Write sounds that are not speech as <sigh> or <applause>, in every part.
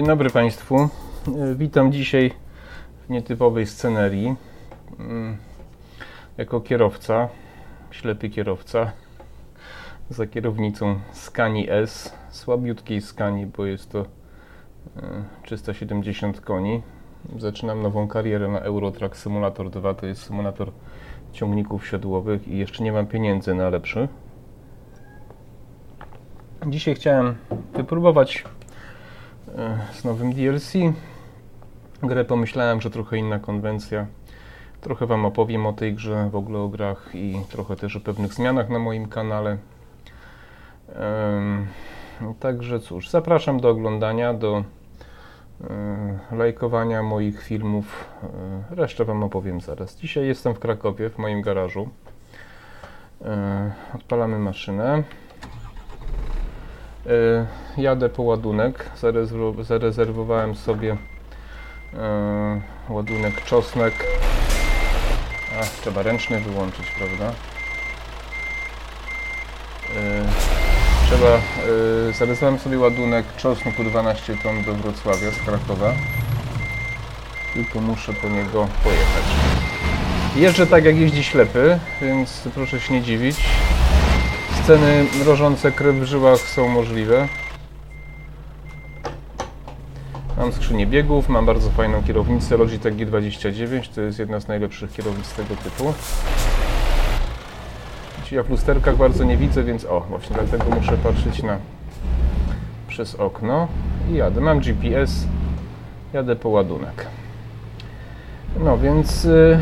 Dzień dobry Państwu. E, Witam dzisiaj w nietypowej scenerii. Mm, Jako kierowca, ślepy kierowca, za kierownicą Scani S, słabiutkiej Scani, bo jest to e, 370 koni. Zaczynam nową karierę na Eurotrack Simulator 2, to jest symulator ciągników siodłowych i jeszcze nie mam pieniędzy na lepszy. Dzisiaj chciałem wypróbować e, z nowym DLC. Grę pomyślałem, że trochę inna konwencja. Trochę Wam opowiem o tej grze, w ogóle o grach i trochę też o pewnych zmianach na moim kanale. Em, Także cóż, zapraszam do oglądania, do e, lajkowania moich filmów. E, Resztę Wam opowiem zaraz. Dzisiaj jestem w Krakowie, w moim garażu. E, Odpalamy maszynę. E, Jadę po ładunek. Zarezerw- Zarezerwowałem sobie ładunek czosnek. A, trzeba ręczny wyłączyć, prawda? Trzeba, zarezerwowałem sobie ładunek czosnku 12 ton do Wrocławia z Krakowa. Tylko muszę po niego pojechać. Jeżdżę tak jak jeździ ślepy, więc proszę się nie dziwić. Sceny mrożące krew w żyłach są możliwe. Mam skrzynię biegów, mam bardzo fajną kierownicę Logitech G29, to jest jedna z najlepszych kierownic tego typu. Dzisiaj w lusterkach bardzo nie widzę, więc o, właśnie dlatego muszę patrzeć na przez okno i jadę. Mam GPS, jadę po ładunek. No więc, y,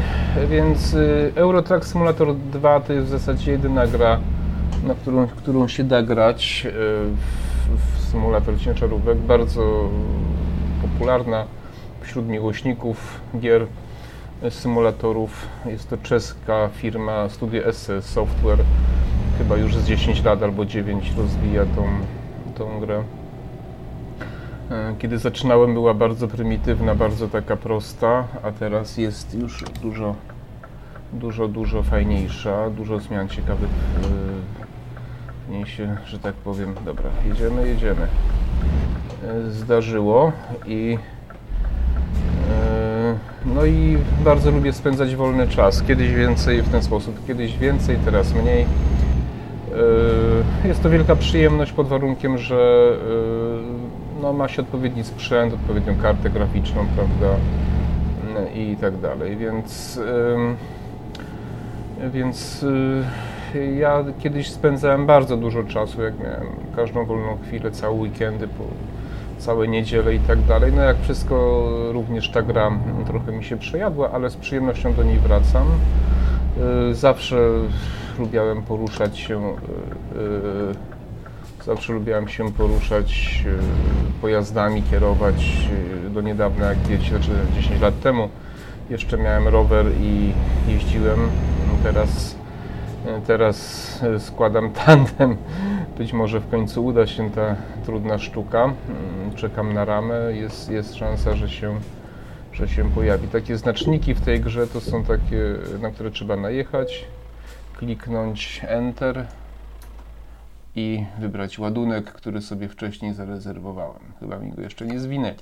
więc y, Eurotrack Simulator 2 to jest w zasadzie jedyna gra, na którą, którą się da grać y, w, w symulator ciężarówek. Bardzo popularna wśród miłośników gier y, symulatorów. Jest to czeska firma Studio SS Software. Chyba już z 10 lat albo 9 rozwija tą, tą grę. E, Kiedy zaczynałem była bardzo prymitywna, bardzo taka prosta, a teraz jest już dużo, dużo, dużo fajniejsza, dużo zmian ciekawych e, niej się, że tak powiem. Dobra, jedziemy, jedziemy. E, Zdarzyło i e, no i bardzo lubię spędzać wolny czas. Kiedyś więcej w ten sposób, kiedyś więcej, teraz mniej. Yy, Jest to wielka przyjemność pod warunkiem, że no, ma się odpowiedni sprzęt, odpowiednią kartę graficzną, prawda, i tak dalej, więc, więc ja kiedyś spędzałem bardzo dużo czasu, jak miałem każdą wolną chwilę, całe weekendy, po, całe niedziele i tak dalej. No jak wszystko, również ta gra trochę mi się przejadła, ale z przyjemnością do niej wracam. Y, Zawsze lubiałem poruszać się, y, y, zawsze lubiałem się poruszać pojazdami, kierować. Do niedawna, jak dzieci, znaczy 10 lat temu, jeszcze miałem rower i jeździłem. Teraz, teraz y, składam <laughs> tandem. Być może w końcu uda się ta trudna sztuka. Mm, Czekam na ramę. Jest, jest szansa, że się że się pojawi. Takie znaczniki w tej grze to są takie, na które trzeba najechać, kliknąć Enter i wybrać ładunek, który sobie wcześniej zarezerwowałem. Chyba mi go jeszcze nie zwinęli.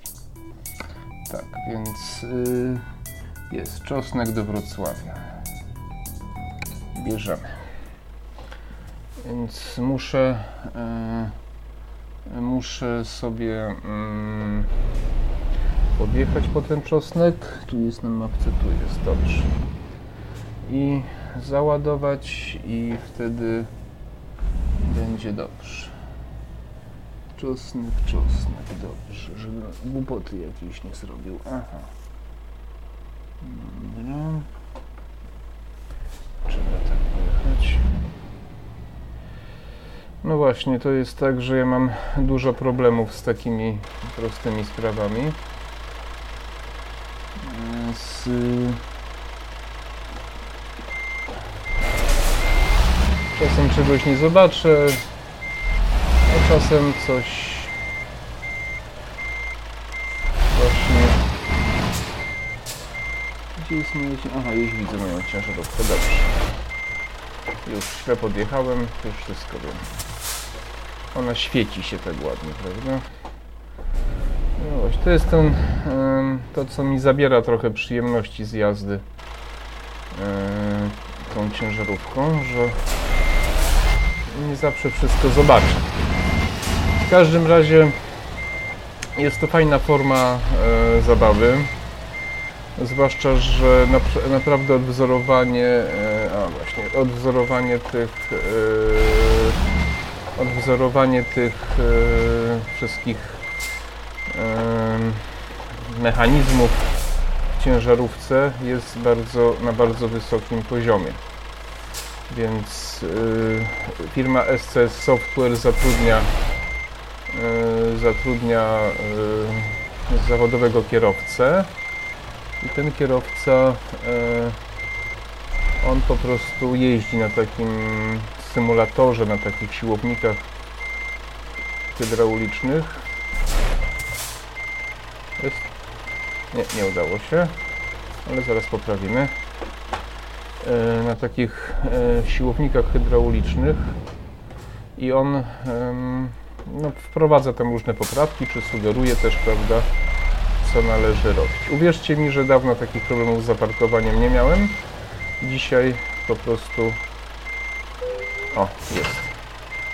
Tak, więc y, jest czosnek do Wrocławia. Bierzemy. Więc muszę, y, muszę sobie mm, podjechać po ten czosnek. Tu jest na mapce, tu jest dobrze. I załadować i wtedy będzie dobrze. Czosnek, czosnek, dobrze, żeby głupoty jakieś nie zrobił. Aha. Dobra. Trzeba tak pojechać. No właśnie, to jest tak, że ja mam dużo problemów z takimi prostymi sprawami. Z... Czasem czegoś nie zobaczę, a czasem coś właśnie... Gdzie jest moja... cie- Aha, już widzę moją ciężarówkę, dobrze. Już źle podjechałem, już wszystko wiem. Ona świeci się tak ładnie, prawda? No właśnie, to jest ten, to co mi zabiera trochę przyjemności z jazdy tą ciężarówką, że nie zawsze wszystko zobaczę. W każdym razie jest to fajna forma e, zabawy. Zwłaszcza, że napr- naprawdę odwzorowanie, e, a właśnie, odwzorowanie tych, e, odwzorowanie tych e, wszystkich em, mechanizmów w ciężarówce jest bardzo, na bardzo wysokim poziomie. Więc firma SCS Software zatrudnia, zatrudnia zawodowego kierowcę i ten kierowca y, on po prostu jeździ na takim symulatorze, na takich siłownikach hydraulicznych. Jest? Nie, nie udało się, ale zaraz poprawimy. E, Na takich e, siłownikach hydraulicznych i on no, wprowadza tam różne poprawki, czy sugeruje też, prawda, co należy robić. Uwierzcie mi, że dawno takich problemów z zaparkowaniem nie miałem. Dzisiaj po prostu. O, jest.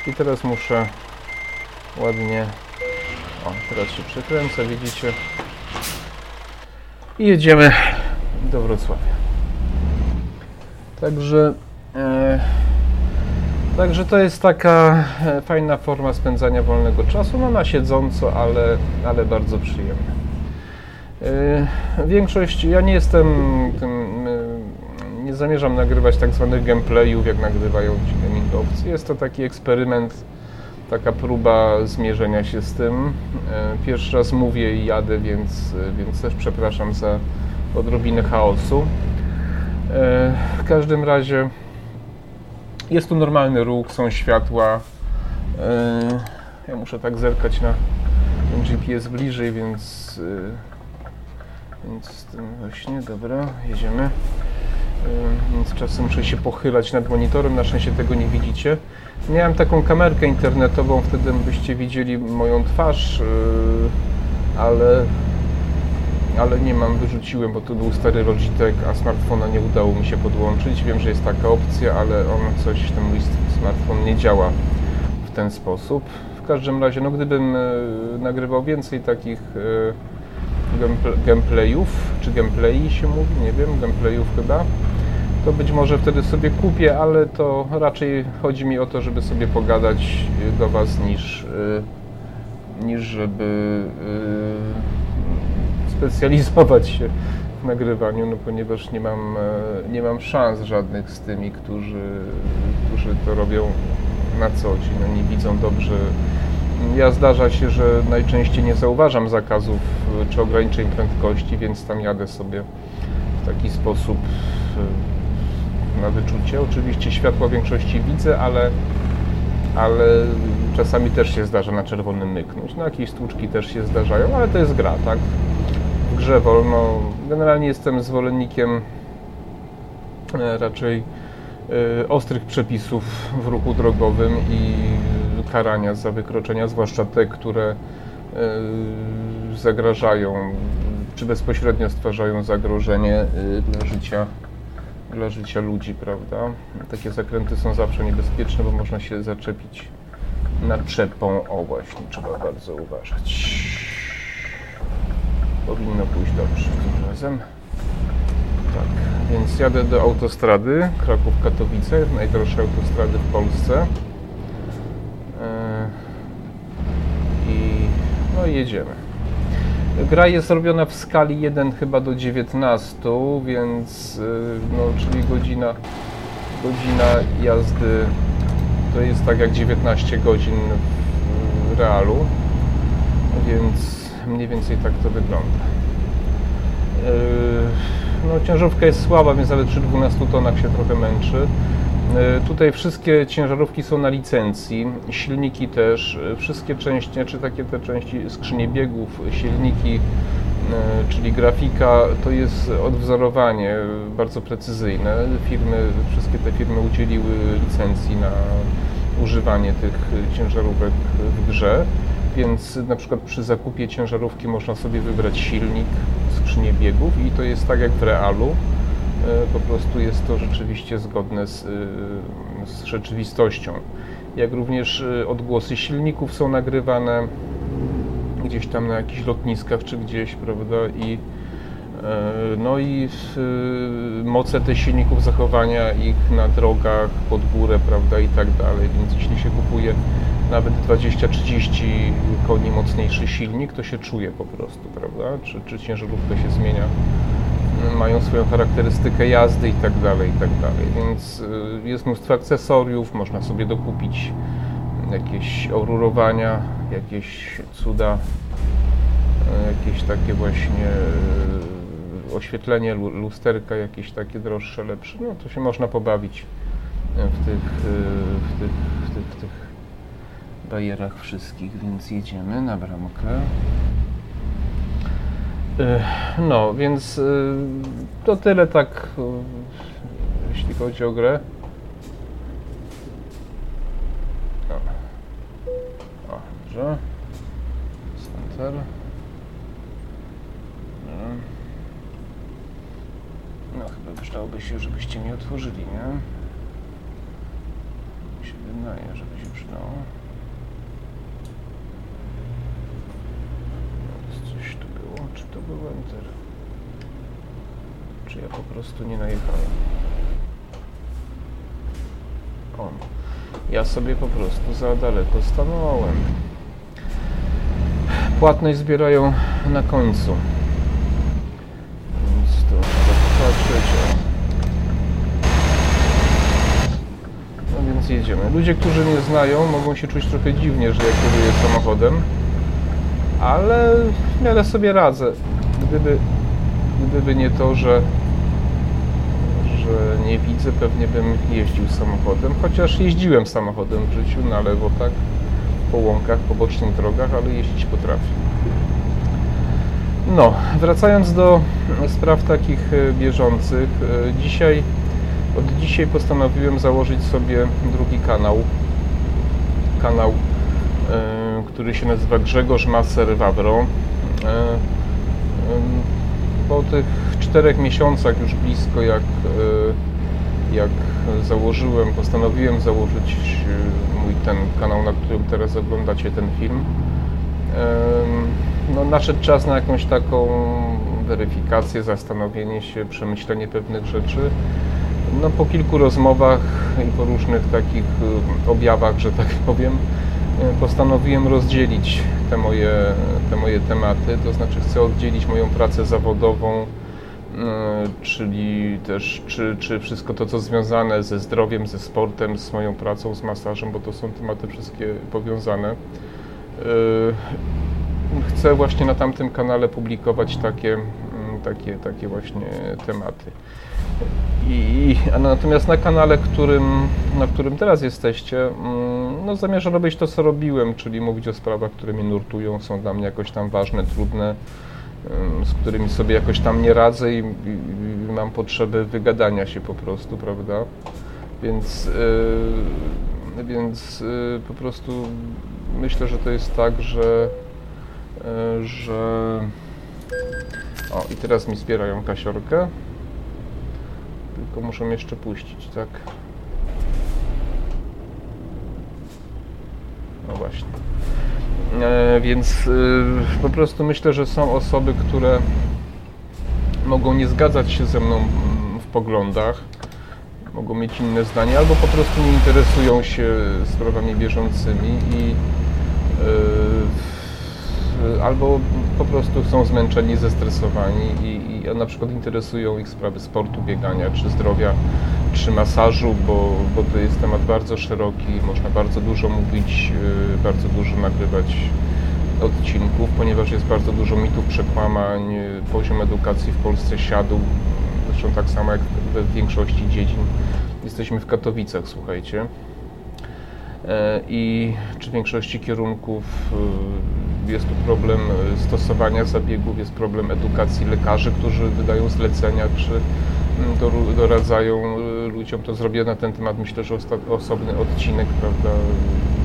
I teraz muszę ładnie. O, teraz się przekręca, widzicie. I jedziemy do Wrocławia. Także. E, Także to jest taka e, fajna forma spędzania wolnego czasu, no na siedząco, ale, ale bardzo przyjemne. E, Większość, ja nie jestem tym, e, nie zamierzam nagrywać tak zwanych gameplayów, jak nagrywają ci gamingowcy. Jest to taki eksperyment, taka próba zmierzenia się z tym. E, Pierwszy raz mówię i jadę, więc, więc też przepraszam za odrobinę chaosu. W każdym razie jest tu normalny ruch, są światła. Ja muszę tak zerkać na GPS bliżej, więc, więc z tym właśnie, dobra, jedziemy. Więc czasem muszę się pochylać nad monitorem, na szczęście tego nie widzicie. Miałem taką kamerkę internetową, wtedy byście widzieli moją twarz, e, ale ale nie mam, wyrzuciłem, bo to był stary Logitech, a smartfona nie udało mi się podłączyć. Wiem, że jest taka opcja, ale on coś, ten mój smartfon nie działa w ten sposób. W każdym razie, no gdybym e, nagrywał więcej takich gamepl- gameplayów, czy gameplayi się mówi, nie wiem, gameplayów chyba, to być może wtedy sobie kupię, ale to raczej chodzi mi o to, żeby sobie pogadać e, do Was niż, e, niż żeby e, specjalizować się w nagrywaniu, no ponieważ nie mam, e, nie mam szans żadnych z tymi, którzy, którzy to robią na co dzień. Oni widzą dobrze. Ja zdarza się, że najczęściej nie zauważam zakazów e, czy ograniczeń prędkości, więc tam jadę sobie w taki sposób e, na wyczucie. Oczywiście światła w większości widzę, ale, ale czasami też się zdarza na czerwonym myknąć. No jakieś stłuczki też się zdarzają, ale to jest gra, tak? w grze wolno. Generalnie jestem zwolennikiem e, raczej ostrych przepisów w ruchu drogowym i karania za wykroczenia, zwłaszcza te, które e, zagrażają czy bezpośrednio stwarzają zagrożenie e, dla życia, dla życia ludzi, prawda? Takie zakręty są zawsze niebezpieczne, bo można się zaczepić naczepą. O właśnie, trzeba bardzo uważać. Powinno pójść dobrze tym razem. Tak, więc jadę do autostrady Kraków-Katowice, najdroższej autostrady w Polsce. Yy, I no i jedziemy. Gra jest robiona w skali 1 chyba do 19, więc yy, no, czyli godzina, godzina jazdy to jest tak jak 19 godzin w realu, więc mniej więcej tak to wygląda. Yy, No, ciężarówka jest słaba, więc nawet przy 12 tonach się trochę męczy. Yy, Tutaj wszystkie ciężarówki są na licencji, silniki też, yy, wszystkie części, czy takie te części skrzynie biegów, silniki, yy, czyli grafika, to jest odwzorowanie bardzo precyzyjne. Firmy, wszystkie te firmy udzieliły licencji na używanie tych ciężarówek w grze. Więc na przykład przy zakupie ciężarówki można sobie wybrać silnik, skrzynię biegów i to jest tak jak w realu. E, po prostu jest to rzeczywiście zgodne z, e, z rzeczywistością. Jak również e, odgłosy silników są nagrywane gdzieś tam na jakichś lotniskach czy gdzieś, prawda? I no i moce tych silników, zachowania ich na drogach, pod górę, prawda, i tak dalej. Więc jeśli się kupuje nawet 20-30 koni mocniejszy silnik, to się czuje po prostu, prawda? Czy, czy ciężarówka się zmienia, mają swoją charakterystykę jazdy i tak dalej, i tak dalej. Więc y, jest mnóstwo akcesoriów, można sobie dokupić jakieś orurowania, jakieś cuda, y, jakieś takie właśnie y, oświetlenie, lusterka, jakieś takie droższe, lepsze. No to się można pobawić w tych, w tych, w tych, w tych bajerach wszystkich, więc jedziemy na bramkę. No, więc e, to tyle tak, e, jeśli chodzi o grę. O, o dobrze. Center. No, chyba przydałoby się, żebyście mi otworzyli, nie? Mi się wydaje, żeby się przydało. Był enter. Czy ja po prostu nie najechałem? On. Ja sobie po prostu za daleko stanąłem. Płatność zbierają na końcu. Więc to trzeba popatrzeć. No więc jedziemy. Ludzie, którzy mnie znają, mogą się czuć trochę dziwnie, że ja kieruję samochodem, ale w miarę sobie radzę. Gdyby, gdyby nie to, że, że nie widzę, pewnie bym jeździł samochodem, chociaż jeździłem samochodem w życiu na lewo, tak, po łąkach, po bocznych drogach, ale jeździć potrafię. No, wracając do spraw takich e, bieżących, e, dzisiaj, od dzisiaj postanowiłem założyć sobie drugi kanał, kanał, e, który się nazywa Grzegorz Maser Wawro po tych czterech miesiącach już blisko jak, e, jak założyłem, postanowiłem założyć e, mój ten kanał, na którym teraz oglądacie ten film, no, nadszedł czas na jakąś taką weryfikację, zastanowienie się, przemyślenie pewnych rzeczy. No, po kilku rozmowach i po różnych takich e, objawach, że tak powiem, postanowiłem rozdzielić te moje, te moje tematy, to znaczy chcę oddzielić moją pracę zawodową, e, czyli też czy, czy wszystko to, co związane ze zdrowiem, ze sportem, z moją pracą, z masażem, bo to są tematy wszystkie powiązane. E, chcę właśnie na tamtym kanale publikować takie, takie, takie właśnie tematy. I, a natomiast na kanale, którym, na którym teraz jesteście, mm, no zamierzam robić to, co robiłem, czyli mówić o sprawach, które mnie nurtują, są dla mnie jakoś tam ważne, trudne, z którymi sobie jakoś tam nie radzę i, i, i mam potrzebę wygadania się po prostu, prawda? Więc, yy, więc yy, po prostu myślę, że to jest tak, że, yy, że... O, i teraz mi zbierają kasiorkę tylko muszę jeszcze puścić, tak? No właśnie. E, więc y, po prostu myślę, że są osoby, które mogą nie zgadzać się ze mną mm, w poglądach, mogą mieć inne zdanie, albo po prostu nie interesują się sprawami bieżącymi i y, albo po prostu są zmęczeni, zestresowani i, i na przykład interesują ich sprawy sportu, biegania, czy zdrowia, czy masażu, bo, bo to jest temat bardzo szeroki, można bardzo dużo mówić, y, bardzo dużo nagrywać odcinków, ponieważ jest bardzo dużo mitów, przekłamań, poziom edukacji w Polsce siadł, zresztą tak samo jak we większości dziedzin. Jesteśmy w Katowicach, słuchajcie. I czy w większości kierunków e, jest tu problem e, stosowania zabiegów, jest problem edukacji lekarzy, którzy wydają zlecenia, czy mm, doradzają ludziom. To zrobię na ten temat, myślę, że osobny odcinek, prawda?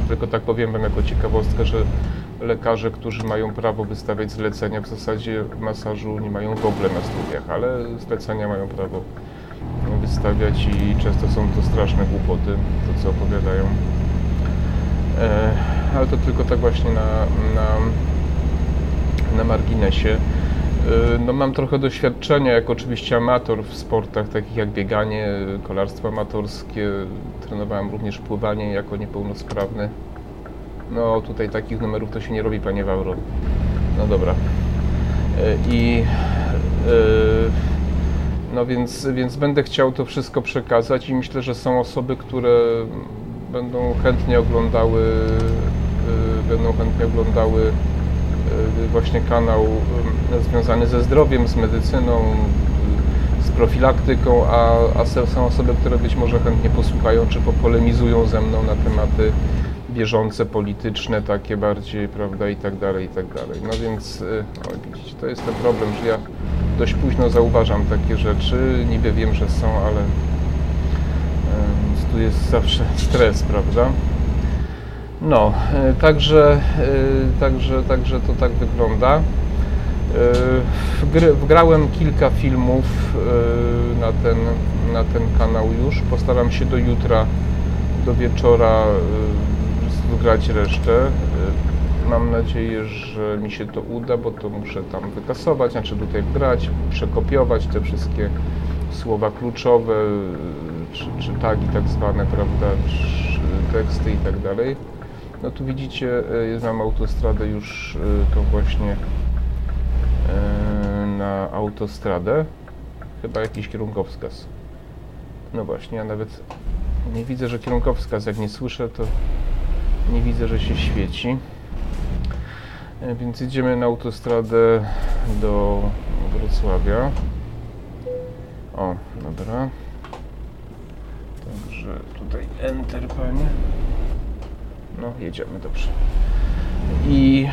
Tylko tak powiem Wam jako ciekawostkę, że lekarze, którzy mają prawo wystawiać zlecenia, w zasadzie masażu nie mają w ogóle na studiach, ale zlecenia mają prawo wystawiać i często są to straszne głupoty, to co opowiadają. E, ale to tylko tak właśnie na, na, na marginesie. E, no mam trochę doświadczenia, jako oczywiście amator w sportach takich jak bieganie, kolarstwo amatorskie. Trenowałem również pływanie jako niepełnosprawny. No tutaj takich numerów to się nie robi, panie Wawro. No dobra. E, I no więc, więc będę chciał to wszystko przekazać i myślę, że są osoby, które będą chętnie oglądały, y, będą chętnie oglądały y, właśnie kanał y, związany ze zdrowiem, z medycyną, z profilaktyką, a, a są osoby, które być może chętnie posłuchają czy popolemizują ze mną na tematy bieżące, polityczne, takie bardziej, prawda, i tak dalej, i tak dalej. No więc, o, widzicie, to jest ten problem, że ja dość późno zauważam takie rzeczy, niby wiem, że są, ale tu jest zawsze stres, prawda? No, e, także, e, także, także to tak wygląda. E, wgrałem kilka filmów na ten, na ten kanał już. Postaram się do jutra, do wieczora wgrać resztę. Mam nadzieję, że mi się to uda, bo to muszę tam wykasować, znaczy tutaj wgrać, przekopiować te wszystkie słowa kluczowe, czy, czy tagi tak zwane, prawda, czy teksty i tak dalej. No tu widzicie, jest mam autostradę już e, to właśnie e, na autostradę. Chyba jakiś kierunkowskaz. No właśnie, ja nawet nie widzę, że kierunkowskaz, jak nie słyszę, to nie widzę, że się świeci. E, więc idziemy na autostradę do Wrocławia. O, dobra. Tutaj Enter, panie. No, jedziemy, dobrze. I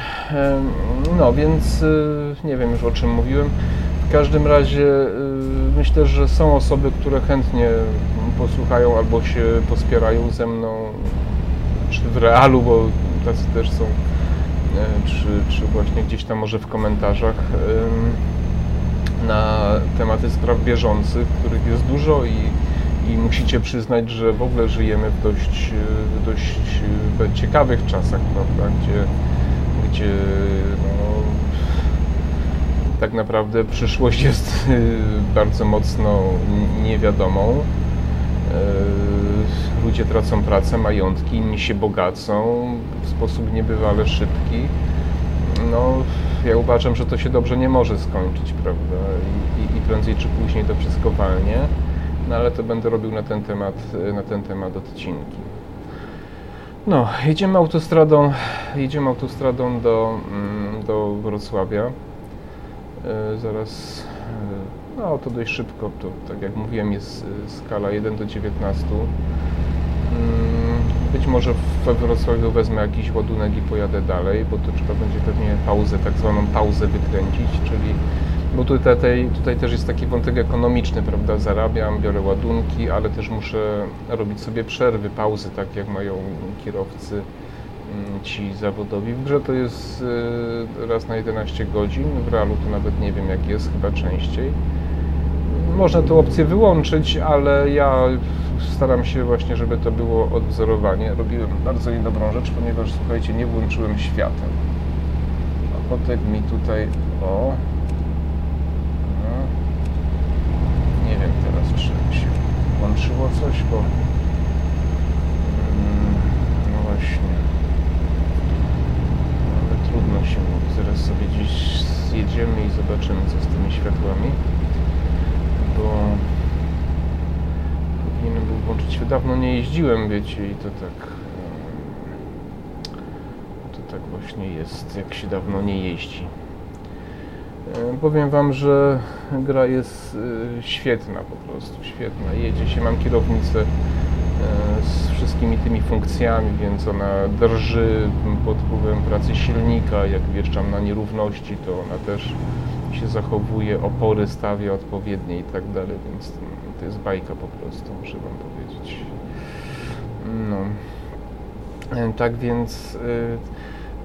no, więc y, nie wiem już o czym mówiłem. W każdym razie y, myślę, że są osoby, które chętnie posłuchają albo się pospierają ze mną, czy w realu, bo tacy też są, czy, czy właśnie gdzieś tam może w komentarzach na tematy spraw bieżących, których jest dużo i, i musicie przyznać, że w ogóle żyjemy w dość, dość ciekawych czasach, prawda, gdzie, gdzie no, tak naprawdę przyszłość jest bardzo mocno niewiadomą. E, ludzie tracą pracę, majątki, inni się bogacą w sposób niebywale szybki. No, ja uważam, że to się dobrze nie może skończyć, prawda? I, i, i prędzej czy później to wszystko walnie, no ale to będę robił na ten temat, na ten temat odcinki. No, jedziemy autostradą, jedziemy autostradą do, mm, do Wrocławia. E, zaraz, e, no to dość szybko, to tak jak mówiłem jest skala 1 do 19. Być może we Wrocławiu wezmę jakiś ładunek i pojadę dalej, bo to trzeba będzie pewnie pauzę, tak zwaną pauzę wykręcić, czyli bo tutaj, tutaj też jest taki wątek ekonomiczny, prawda? Zarabiam, biorę ładunki, ale też muszę robić sobie przerwy, pauzy, tak jak mają kierowcy mm, ci zawodowi. W grze to jest y, raz na 11 godzin, w realu to nawet nie wiem jak jest, chyba częściej. Można tę opcję wyłączyć, ale ja staram się właśnie, żeby to było odwzorowanie. Robiłem bardzo niedobrą rzecz, ponieważ słuchajcie, nie włączyłem świateł. A potem mi tutaj, o, no, nie wiem teraz, czy się włączyło coś, bo mm, no właśnie, ale trudno się mówi. Zaraz sobie gdzieś zjedziemy i zobaczymy, co z tymi światłami, bo powinienem był włączyć. Dawno nie jeździłem, wiecie, i to tak... To tak właśnie jest, jak się dawno nie jeździ. Powiem Wam, że gra jest e, świetna po prostu, świetna. Jedzie się, mam kierownicę e, z wszystkimi tymi funkcjami, więc ona drży pod wpływem pracy silnika. Jak wjeżdżam na nierówności, to ona też się zachowuje, opory stawia odpowiednie i tak dalej, więc to jest bajka po prostu, muszę Wam powiedzieć. No. E, tak więc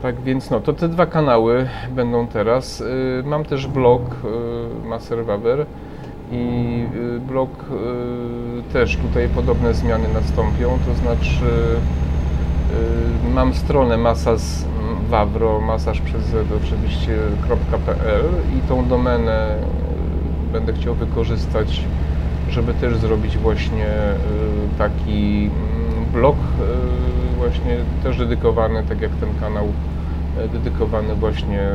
Tak więc no, to te dwa kanały będą teraz. Y, mam też blog y, Master Waber i y, blog też tutaj podobne zmiany nastąpią, to znaczy mam stronę masas wawro, masaż przez z oczywiście.pl i tą domenę będę chciał wykorzystać, żeby też zrobić właśnie taki blog właśnie też dedykowany, tak jak ten kanał E, dedykowany właśnie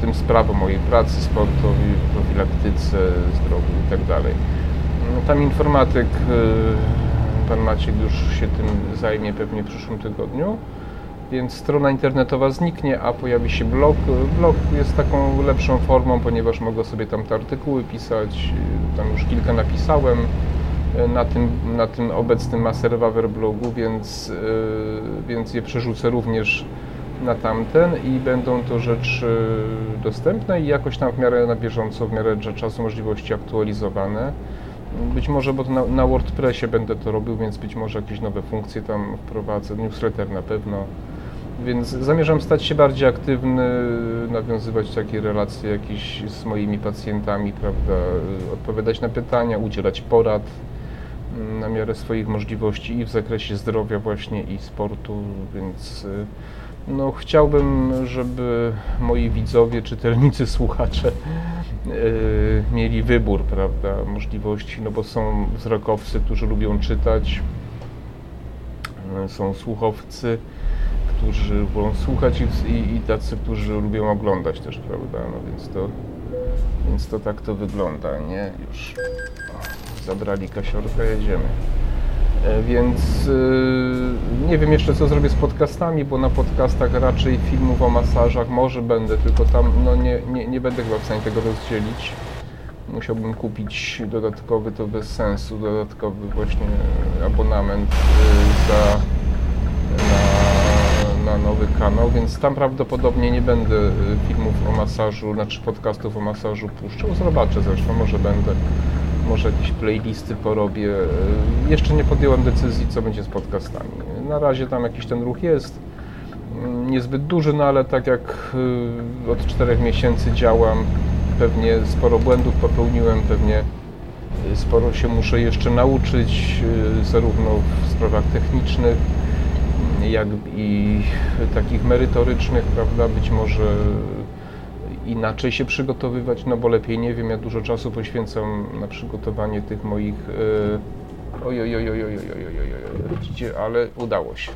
tym sprawom mojej pracy, sportowi, profilaktyce, zdrowiu itd. Tak no, tam informatyk, e, pan Maciek już się tym zajmie pewnie w przyszłym tygodniu, więc strona internetowa zniknie, a pojawi się blog. Blog jest taką lepszą formą, ponieważ mogę sobie tam te artykuły pisać, tam już kilka napisałem e, na tym, na tym obecnym Maserwaver blogu, więc, więc je przerzucę również na tamten i będą to rzeczy dostępne i jakoś tam w miarę na bieżąco, w miarę czasu możliwości aktualizowane. Być może, bo na, na WordPressie będę to robił, więc być może jakieś nowe funkcje tam wprowadzę, newsletter na pewno. Więc zamierzam stać się bardziej aktywny, nawiązywać takie relacje jakieś z moimi pacjentami, prawda, odpowiadać na pytania, udzielać porad na miarę swoich możliwości i w zakresie zdrowia właśnie i sportu, więc no, chciałbym, żeby moi widzowie, czytelnicy, <laughs> słuchacze yy, mieli wybór, prawda, możliwości, no bo są wzrokowcy, którzy lubią czytać, są słuchowcy, którzy wolą słuchać i, i, tacy, którzy lubią oglądać też, prawda, no więc to, więc to tak to wygląda, nie? Już zabrali kasiorkę, jedziemy. E, więc e, nie wiem jeszcze co zrobię z podcastami, bo na podcastach raczej filmów o masażach może będę, tylko tam no nie, nie, nie będę chyba w stanie tego rozdzielić. Musiałbym kupić dodatkowy, to bez sensu, dodatkowy właśnie abonament e, za, na, na nowy kanał, więc tam prawdopodobnie nie będę filmów o masażu, znaczy podcastów o masażu puszczał. Zobaczę zresztą, może będę może jakieś playlisty porobię. E, jeszcze nie podjąłem decyzji, co będzie z podcastami. Na razie tam jakiś ten ruch jest, mm, niezbyt duży, no ale tak jak e, od czterech miesięcy działam, pewnie sporo błędów popełniłem, pewnie e, sporo się muszę jeszcze nauczyć, zarówno w sprawach technicznych, jak i takich merytorycznych, prawda, być może inaczej się przygotowywać, no bo lepiej nie wiem, ja dużo czasu poświęcam na przygotowanie tych moich oj, oj, oj, oj, oj, oj, oj, oj, widzicie, ale udało się.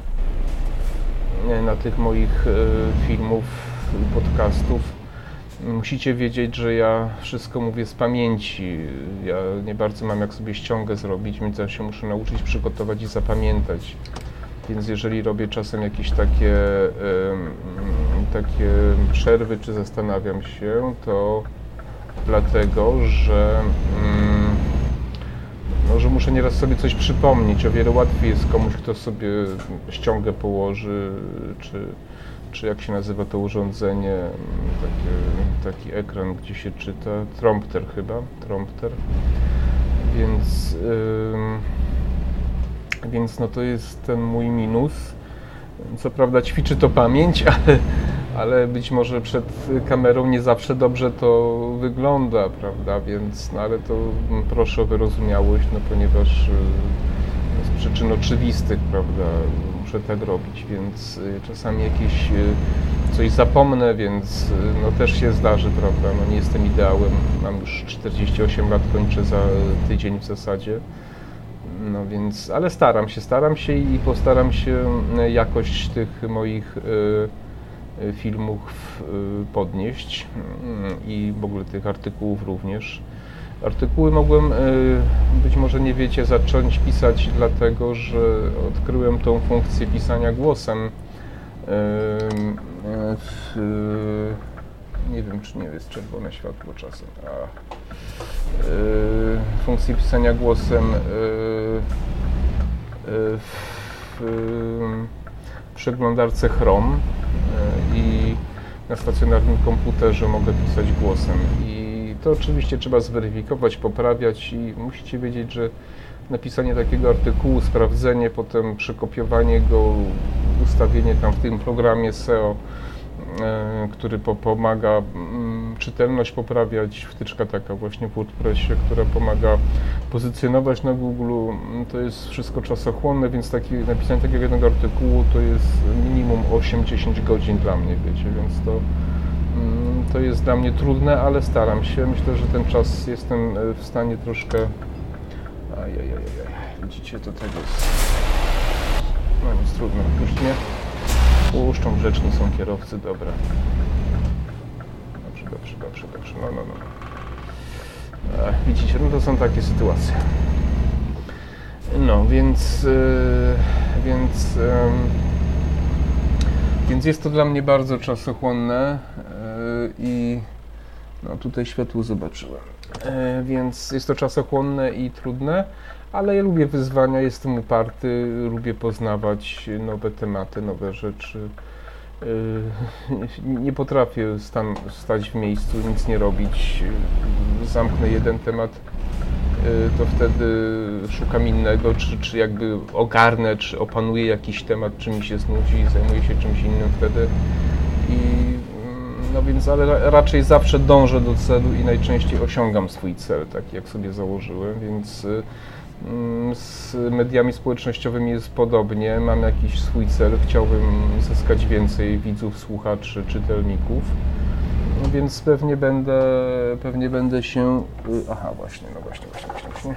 Na tych moich filmów, podcastów musicie wiedzieć, że ja wszystko mówię z pamięci. Ja nie bardzo mam jak sobie ściągę zrobić, więc ja się muszę nauczyć przygotować i zapamiętać. Więc jeżeli robię czasem jakieś takie, takie przerwy, czy zastanawiam się, to dlatego, że, mm, no, że muszę nieraz sobie coś przypomnieć. O wiele łatwiej jest komuś, kto sobie ściągę położy, czy, czy jak się nazywa to urządzenie, taki, taki ekran, gdzie się czyta, trompter chyba, trompter. Więc... Yy, więc no to jest ten mój minus. Co prawda ćwiczy to pamięć, <laughs> ale, ale być może przed kamerą nie zawsze dobrze to wygląda, prawda? Więc, no ale to proszę o wyrozumiałość, no ponieważ y, z przyczyn oczywistych, prawda, muszę tak robić, więc y, czasami jakieś y, coś zapomnę, więc no też się zdarzy, prawda? No nie jestem ideałem, mam już 48 lat, kończę za tydzień w zasadzie. No więc, ale staram się, staram się i postaram się e, jakość tych moich y, y, filmów podnieść mm, i w ogóle tych artykułów również. Artykuły mogłem, być może nie wiecie, zacząć pisać dlatego, że odkryłem tą funkcję pisania głosem nie wiem, czy nie jest czerwone światło czasem. A, funkcję pisania głosem w przeglądarce Chrome yy, i na stacjonarnym komputerze mogę pisać głosem. I to oczywiście trzeba zweryfikować, poprawiać i musicie wiedzieć, że napisanie takiego artykułu, sprawdzenie, potem przekopiowanie go, ustawienie tam w tym programie SEO który po, pomaga mm, czytelność poprawiać, wtyczka taka właśnie w WordPressie, która pomaga pozycjonować na Google. To jest wszystko czasochłonne, więc taki, napisanie takiego jednego artykułu to jest minimum 8-10 godzin dla mnie, wiecie, więc to, mm, to jest dla mnie trudne, ale staram się. Myślę, że ten czas jestem e, w stanie troszkę... Ajajajaj, widzicie, to tego jest... No nic, trudno, już nie. Puszczą, grzeczni są kierowcy, dobra. Dobrze, dobrze, dobrze, no, no, no. E, widzicie, no to są takie sytuacje. No, więc, yy, więc, yy, więc jest to dla mnie bardzo czasochłonne yy, i no tutaj światło zobaczyłem. Więc jest to czasochłonne i trudne, ale ja lubię wyzwania, jestem uparty, lubię poznawać nowe tematy, nowe rzeczy. Yy, nie potrafię stan, stać w miejscu, nic nie robić. Zamknę jeden temat, yy, to wtedy szukam innego, czy, czy jakby ogarnę, czy opanuję jakiś temat, czy mi się znudzi, zajmuję się czymś innym wtedy. I, mm, no więc, ale raczej zawsze dążę do celu i najczęściej osiągam swój cel, tak jak sobie założyłem, więc Mm, z mediami społecznościowymi jest podobnie. Mam jakiś swój cel, chciałbym zyskać więcej widzów, słuchaczy, czytelników. Więc pewnie będę, pewnie będę się. Y, aha, właśnie, no właśnie, właśnie, właśnie, właśnie.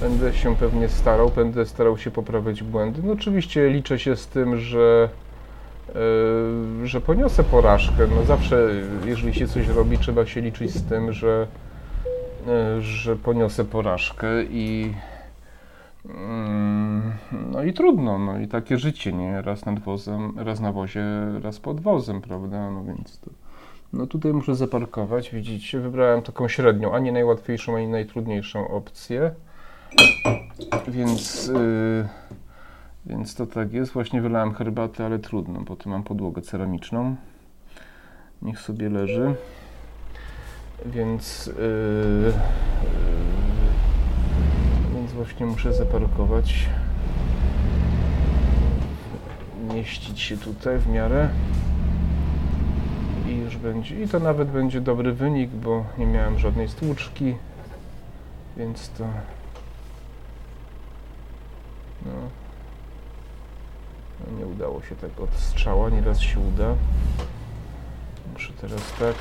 Będę się pewnie starał, będę starał się poprawiać błędy. No oczywiście liczę się z tym, że, yy, że poniosę porażkę. No zawsze, jeżeli się coś robi, trzeba się liczyć z tym, że, yy, że poniosę porażkę i Mm, no i trudno, no i takie życie, nie? Raz nad wozem, raz na wozie, raz pod wozem, prawda? No więc to... No tutaj muszę zaparkować, widzicie, wybrałem taką średnią, ani najłatwiejszą, ani najtrudniejszą opcję. Więc, yy, więc to tak jest. Właśnie wylałem herbatę, ale trudno, bo tu mam podłogę ceramiczną. Niech sobie leży. Więc yy, właśnie muszę zaparkować. Mieścić się tutaj w miarę. I już będzie. I to nawet będzie dobry wynik, bo nie miałem żadnej stłuczki. Więc to. No. no nie udało się tak od strzała, nieraz się uda. Muszę teraz tak.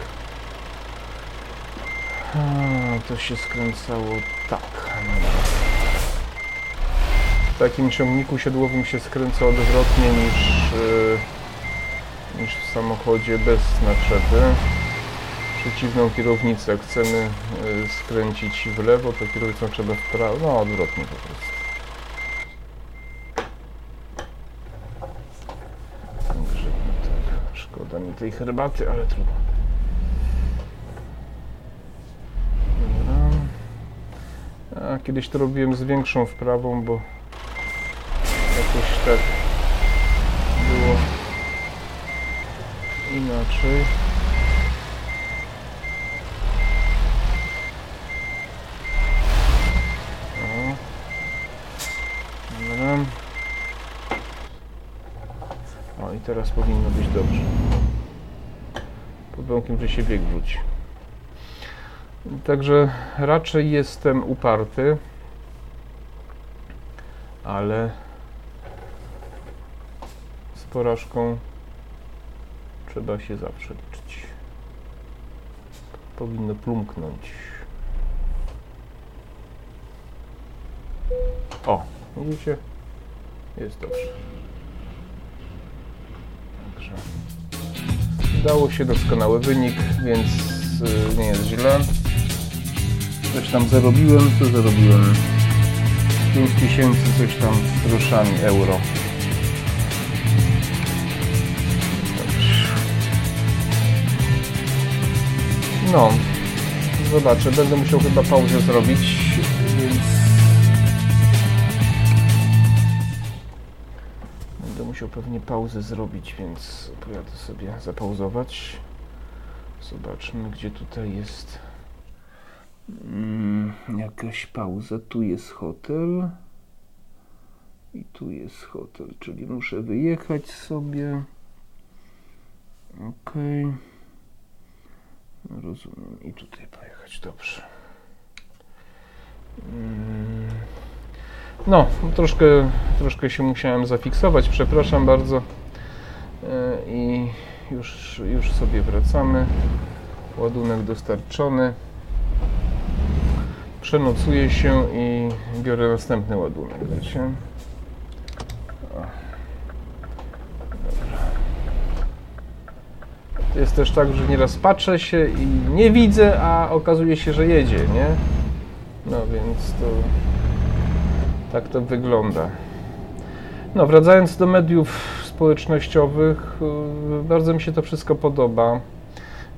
A, to się skręcało tak. No w takim ciągniku siodłowym się skręca odwrotnie niż, yy, niż w samochodzie bez naczepy. Przeciwną kierownicę, jak chcemy yy, skręcić w lewo, to kierownicą trzeba w prawo, no odwrotnie po prostu. Także tak, szkoda mi tej herbaty, ale trudno. A, kiedyś to robiłem z większą wprawą, bo jakoś tak było inaczej. O. Dobra. O i teraz powinno być dobrze. Pod warunkiem, że się bieg wróci. Także raczej jestem uparty, ale porażką trzeba się zawsze liczyć. Powinno plumknąć. O, widzicie? Jest dobrze. Także udało się doskonały wynik, więc y, nie jest źle. Coś tam zarobiłem, co zarobiłem? 5000 coś tam z groszami euro. No, zobaczę, będę musiał chyba pauzę zrobić, więc... Będę musiał pewnie pauzę zrobić, więc pojadę sobie zapauzować. Zobaczmy, gdzie tutaj jest mm, jakaś pauza. Tu jest hotel. I tu jest hotel, czyli muszę wyjechać sobie. Okej. Rozumiem. I tutaj pojechać, dobrze. Mm. No, troszkę, troszkę się musiałem zafiksować, przepraszam bardzo. E, I już, już sobie wracamy. Ładunek dostarczony. Przenocuję się i biorę następny ładunek, wiecie. O. Dobra. Jest też tak, że nieraz patrzę się i nie widzę, a okazuje się, że jedzie, nie? No więc to tak to wygląda. No, wracając do mediów społecznościowych, yy, bardzo mi się to wszystko podoba.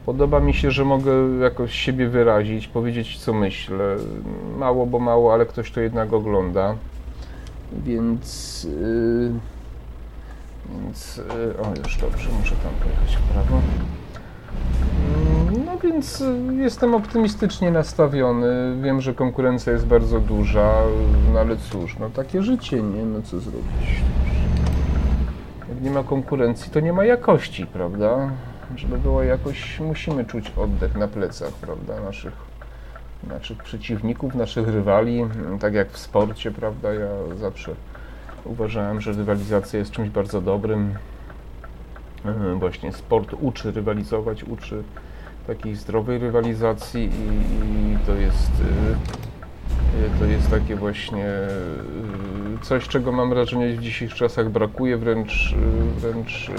Podoba mi się, że mogę jakoś siebie wyrazić, powiedzieć co myślę. Mało, bo mało, ale ktoś to jednak ogląda. Więc. Yy, więc. Yy, o, już dobrze, muszę tam pojechać w prawo. Mm, No więc y, jestem optymistycznie nastawiony. Wiem, że konkurencja jest bardzo duża, no ale cóż, no takie życie, nie? No co zrobić? Jak nie ma konkurencji, to nie ma jakości, prawda? Żeby była jakość, musimy czuć oddech na plecach, prawda? Naszych, naszych przeciwników, naszych rywali, tak jak w sporcie, prawda? Ja zawsze uważałem, że rywalizacja jest czymś bardzo dobrym. E, Właśnie sport uczy rywalizować, uczy takiej zdrowej rywalizacji i, i to jest y, to jest takie właśnie y, coś, czego mam wrażenie w dzisiejszych czasach brakuje, wręcz, wręcz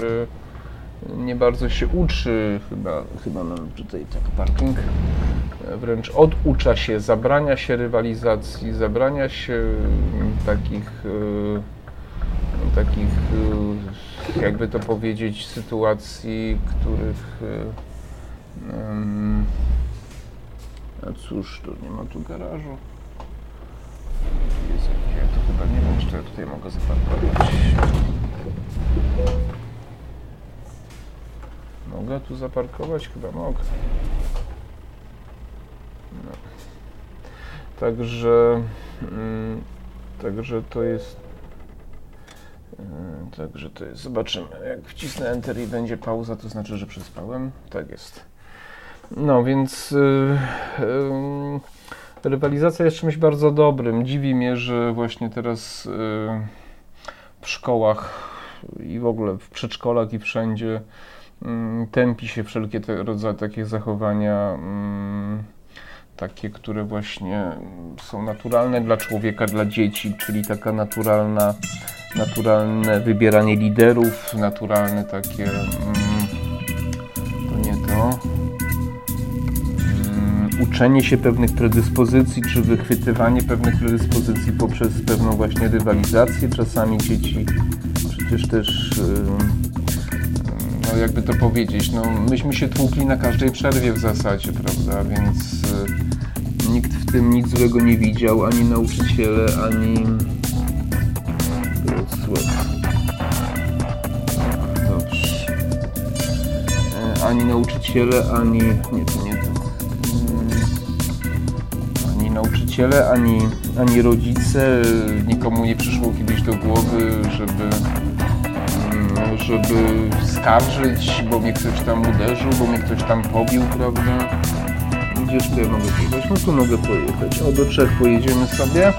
nie bardzo się uczy, chyba, chyba mam tutaj tak parking, e, wręcz oducza się, zabrania się rywalizacji, zabrania się takich y, takich, y, jakby to powiedzieć, sytuacji, których ym, a cóż, tu nie ma tu garażu. Jest ja to chyba nie wiem, czy to ja tutaj mogę zaparkować. Mogę tu zaparkować? Chyba mogę. No. Także, mm, także to jest Yy, Także to jest, zobaczymy. Jak wcisnę Enter i będzie pauza, to znaczy, że przespałem. Tak jest. No więc yy, yy, rywalizacja jest czymś bardzo dobrym. Dziwi mnie, że właśnie teraz yy, w szkołach i w ogóle w przedszkolach i wszędzie tępi się wszelkie te rodzaje takich zachowania. Yy, takie, które właśnie są naturalne dla człowieka, dla dzieci, czyli taka naturalna, naturalne wybieranie liderów, naturalne takie, mm, to nie to, mm, uczenie się pewnych predyspozycji, czy wychwytywanie pewnych predyspozycji poprzez pewną właśnie rywalizację. Czasami dzieci przecież też, no jakby to powiedzieć, no myśmy się tłukli na każdej przerwie w zasadzie, prawda, więc y, nikt w tym nic złego nie widział, ani nauczyciele, ani. Dobrze. E, Ani nauczyciele, ani... Nie, to nie to. Mm, Ani nauczyciele, ani, ani rodzice, nikomu nie przyszło kiedyś do głowy, żeby żeby skarżyć, bo mnie ktoś tam uderzył, bo mnie ktoś tam pobił, prawda? Gdzież tu ja mogę pojechać? No tu mogę pojechać. O, do Czech pojedziemy sobie.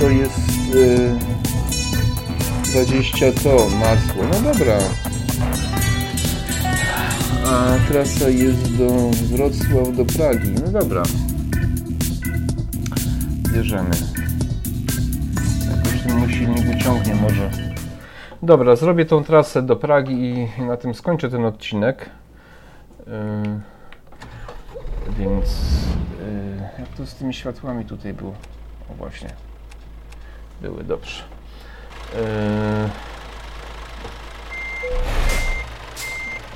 To jest y, 20 to masło. No dobra. A trasa jest do Wrocław, do Pragi. No dobra. Bierzemy. Jakoś ten silnik uciągnie może. Dobra, zrobię tą trasę do Pragi i na tym skończę ten odcinek. Yy, więc yy, jak to z tymi światłami tutaj było? O właśnie. Były dobrze. Yy.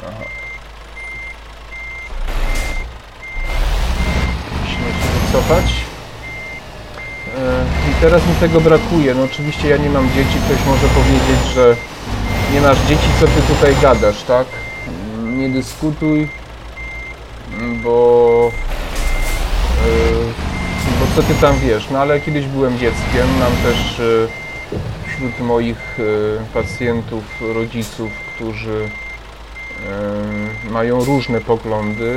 Aha. Musimy się wycofać. Yy, I teraz mi tego brakuje. No oczywiście ja nie mam dzieci, ktoś może powiedzieć, że nie masz dzieci, co ty tutaj gadasz, tak? Mm, Nie dyskutuj, mm, bo yy, bo co ty tam wiesz? No ale kiedyś byłem dzieckiem, mam też yy, wśród moich pacjentów rodziców, którzy mają różne poglądy,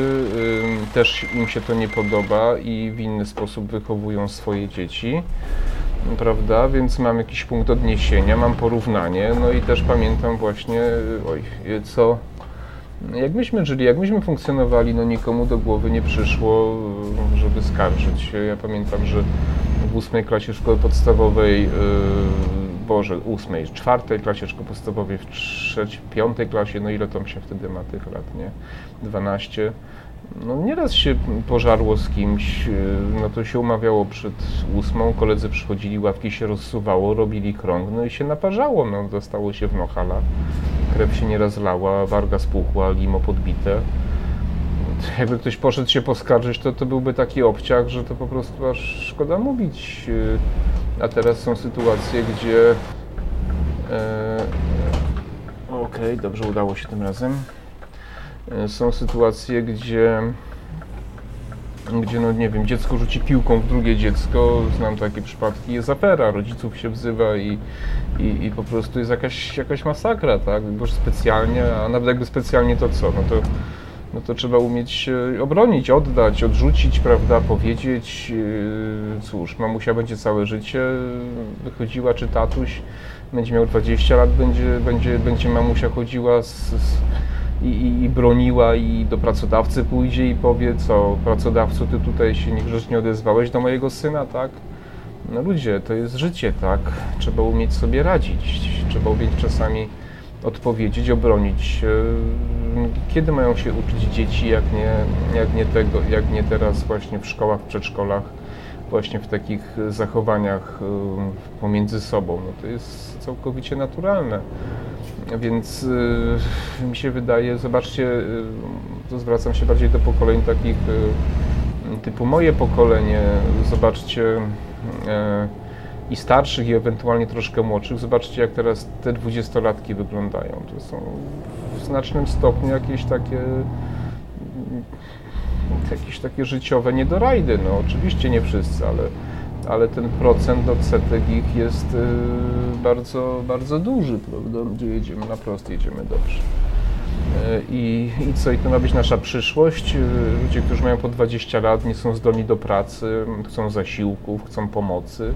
też im się to nie podoba i w inny sposób wychowują swoje dzieci, prawda? Więc mam jakiś punkt odniesienia, mam porównanie, no i też pamiętam właśnie, oj, co, jak myśmy żyli, jak myśmy funkcjonowali, no nikomu do głowy nie przyszło, żeby skarżyć. Ja pamiętam, że w ósmej klasie szkoły podstawowej, Boże, ósmej, czwartej klasie szkoły podstawowej, w trzeciej, piątej klasie, no ile tam się wtedy ma tych lat, nie? 12. No nieraz się pożarło z kimś, yy, no to się umawiało przed ósmą, koledzy przychodzili, ławki się rozsuwało, robili krąg, no i się naparzało, no dostało się w nohala, krew się nie rozlała, warga spuchła, limo podbite jakby ktoś poszedł się poskarżyć, to to byłby taki obciach, że to po prostu aż szkoda mówić. Y, a teraz są sytuacje, gdzie. E, Okej, okay, dobrze udało się tym razem. E, są sytuacje, gdzie gdzie, no nie wiem, dziecko rzuci piłką w drugie dziecko, znam takie przypadki, jest afera, rodziców się wzywa i, i, i po prostu jest jakaś, jakaś masakra, tak, bo specjalnie, a nawet jakby specjalnie to co, no to no to trzeba umieć obronić, oddać, odrzucić, prawda, powiedzieć, yy, cóż, mamusia będzie całe życie wychodziła, czy tatuś będzie miał 20 lat, będzie, będzie, będzie mamusia chodziła z, z i, i, broniła i do pracodawcy pójdzie i powie, co pracodawco, ty tutaj się niegrzecznie odezwałeś do mojego syna, tak? No ludzie, to jest życie, tak? Trzeba umieć sobie radzić, trzeba umieć czasami odpowiedzieć, obronić. E, kiedy mają się uczyć dzieci, jak nie, jak nie, tego, jak nie teraz właśnie w szkołach, w przedszkolach, właśnie w takich zachowaniach e, pomiędzy sobą. No to jest całkowicie naturalne. Więc e, mi się wydaje, zobaczcie, to zwracam się bardziej do pokoleń takich typu moje pokolenie, zobaczcie i starszych, i ewentualnie troszkę młodszych. Zobaczcie, jak teraz te dwudziestolatki wyglądają. To są w znacznym stopniu jakieś takie jakieś takie życiowe niedorajdy. No oczywiście nie wszyscy, ale, ale ten procent odsetek ich jest y, bardzo, bardzo duży, prawda? Gdzie jedziemy na prost, jedziemy dobrze. Y, I, I co, i to ma być nasza przyszłość? Y, ludzie, którzy mają po 20 lat, nie są zdolni do pracy, chcą zasiłków, chcą pomocy.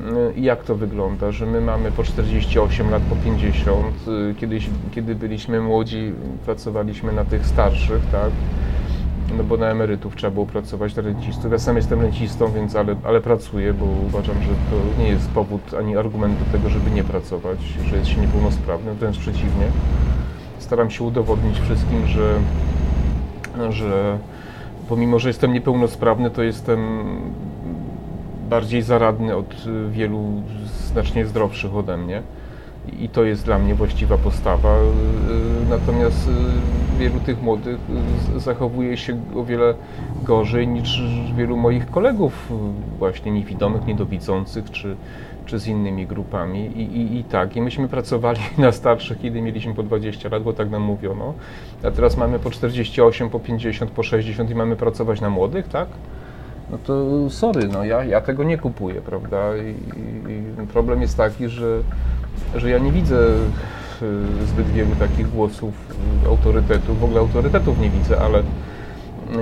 Y, jak to wygląda, że my mamy po 48 lat, po 50, y, kiedyś, kiedy byliśmy młodzi, pracowaliśmy na tych starszych, tak? No bo na emerytów trzeba było pracować, na rencistów. Ja sam jestem rencistą, więc ale, ale pracuję, bo uważam, że to nie jest powód ani argument do tego, żeby nie pracować, że jest się niepełnosprawnym, wręcz przeciwnie. Staram się udowodnić wszystkim, że, że pomimo, że jestem niepełnosprawny, to jestem bardziej zaradny od y, wielu znacznie zdrowszych ode mnie. I to jest dla mnie właściwa postawa. Y, y, natomiast wielu tych młodych zachowuje się o wiele gorzej niż wielu moich kolegów, właśnie niewidomych, niedowidzących, czy, czy z innymi grupami. I, i, I tak, i myśmy pracowali <laughs> na starszych, kiedy mieliśmy po 20 lat, bo tak nam mówiono, a teraz mamy po 48, po 50, po 60 i mamy pracować na młodych, tak? No to sorry, no ja, ja tego nie kupuję, prawda? I, I, problem jest taki, że, że ja nie widzę e, zbyt wielu takich głosów autorytetów, w ogóle autorytetów nie widzę, ale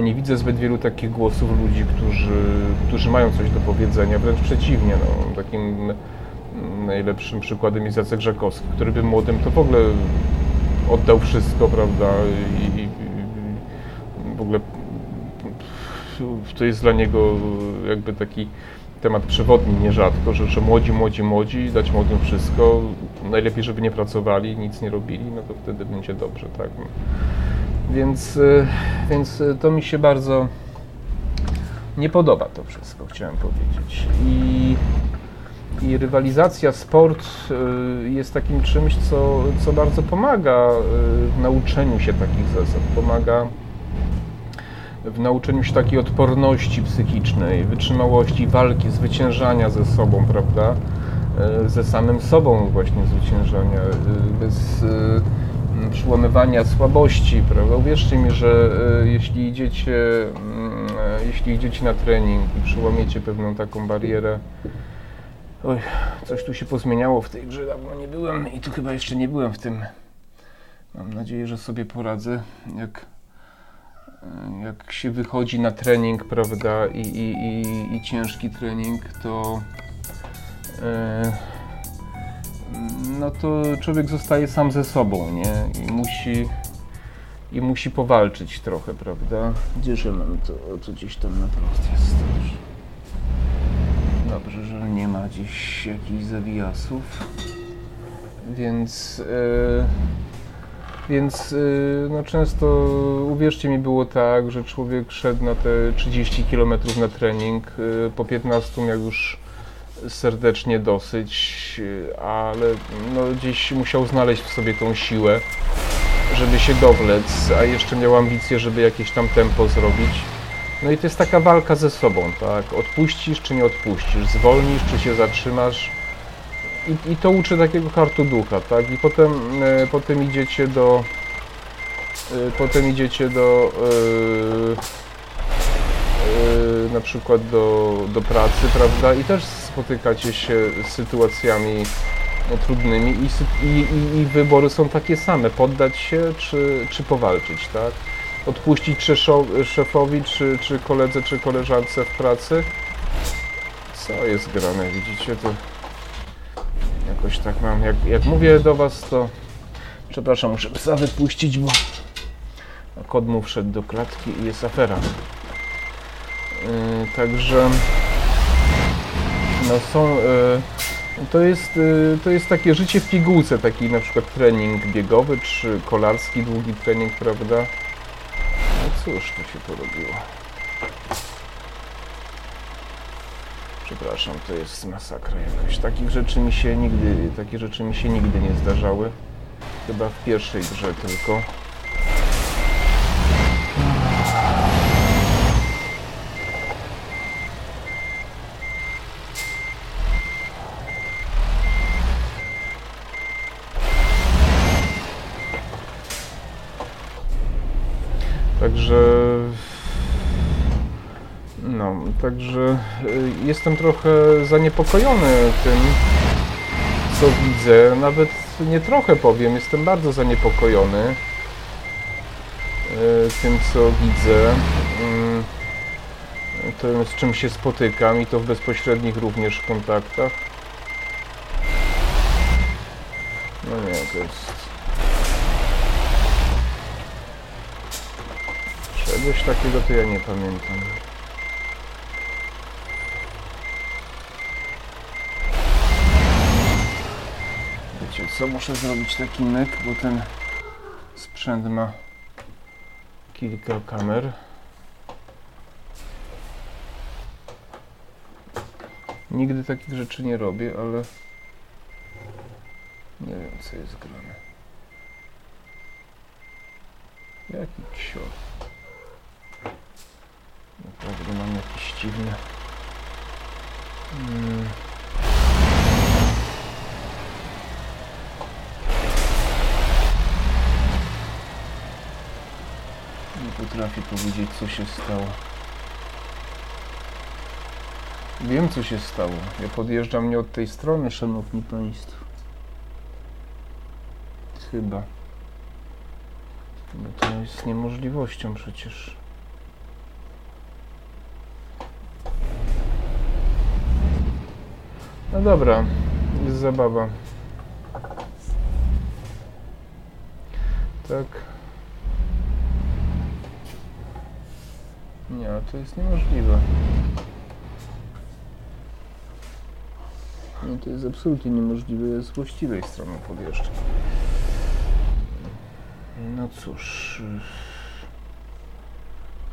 nie widzę zbyt wielu takich głosów ludzi, którzy, którzy mają coś do powiedzenia, wręcz przeciwnie, no, takim najlepszym przykładem jest Jacek Żakowski, który by młodym to w ogóle oddał wszystko, prawda, i, i w ogóle to jest dla niego jakby taki temat przewodni nierzadko, że, że młodzi, młodzi, młodzi, dać młodym wszystko, najlepiej, żeby nie pracowali, nic nie robili, no to wtedy będzie dobrze, tak. Więc, e, więc to mi się bardzo nie podoba to wszystko, chciałem powiedzieć. I, i rywalizacja, sport e, jest takim czymś, co, co bardzo pomaga e, w nauczeniu się takich zasad, pomaga w nauczeniu się takiej odporności psychicznej, wytrzymałości, walki, zwyciężania ze sobą, prawda? E, ze samym sobą właśnie zwyciężania, e, bez e, przyłamywania słabości, prawda? Uwierzcie mi, że jeśli idziecie, mm, jeśli idziecie na trening i przyłamiecie pewną taką barierę, Oj, coś tu się pozmieniało w tej grze, dawno nie byłem i tu chyba jeszcze nie byłem w tym Mam nadzieję, że sobie poradzę. Jak, jak się wychodzi na trening, prawda, i, i, i, i ciężki trening, to e, no to człowiek zostaje sam ze sobą, nie? I musi i musi powalczyć trochę, prawda? Gdzieże mam to, to gdzieś tam na drodze jest dobrze. Że nie ma gdzieś jakichś zawijasów. Więc, e, więc e, no często, uwierzcie mi, było tak, że człowiek szedł na te 30 km na trening, e, po 15 miał już serdecznie dosyć, e, ale no, gdzieś musiał znaleźć w sobie tą siłę, żeby się dowlec, a jeszcze miał ambicje, żeby jakieś tam tempo zrobić. No i to jest taka walka ze sobą, tak? Odpuścisz czy nie odpuścisz, zwolnisz czy się zatrzymasz. I, i to uczy takiego hartu ducha, tak? I potem, e, potem idziecie do. E, potem idziecie do. E, e, na przykład do, do pracy, prawda? I też spotykacie się z sytuacjami no, trudnymi i, i, i, wybory są takie same, poddać się czy, czy powalczyć, tak? Odpuścić szefowi, czy, czy koledze, czy koleżance w pracy. Co jest grane, widzicie, to jakoś tak mam, jak, jak mówię do was, to przepraszam, muszę psa wypuścić, bo kot mu wszedł do klatki i jest afera. Yy, także no są... Yy, to jest, y, to jest takie życie w pigułce, taki na przykład trening biegowy, czy kolarski długi trening, prawda? No cóż, to się porobiło. Przepraszam, to jest masakra jakaś. Takich rzeczy mi się nigdy, takie rzeczy mi się nigdy nie zdarzały. Chyba w pierwszej grze tylko. Także. No, także y, jestem trochę zaniepokojony tym, co widzę. Nawet nie trochę powiem, jestem bardzo zaniepokojony y, tym, co widzę. Mm, Tym, z czym się spotykam i to w bezpośrednich również kontaktach. No nie, to jest. Czegoś takiego to ja nie pamiętam. Wiecie co, muszę zrobić taki myk, bo ten sprzęt ma kilka kamer. Nigdy takich rzeczy nie robię, ale nie wiem co jest grane. Jaki ksior. Naprawdę mam jakieś dziwne. Mm. Nie potrafię powiedzieć, co się stało. Wiem, co się stało. Ja podjeżdżam nie od tej strony, szanowni państwo. Chyba. Bo to jest niemożliwością przecież. No dobra, jest zabawa. Tak. Nie, to jest niemożliwe. No to jest absolutnie niemożliwe, ja z właściwej strony podjeżdżam. No cóż.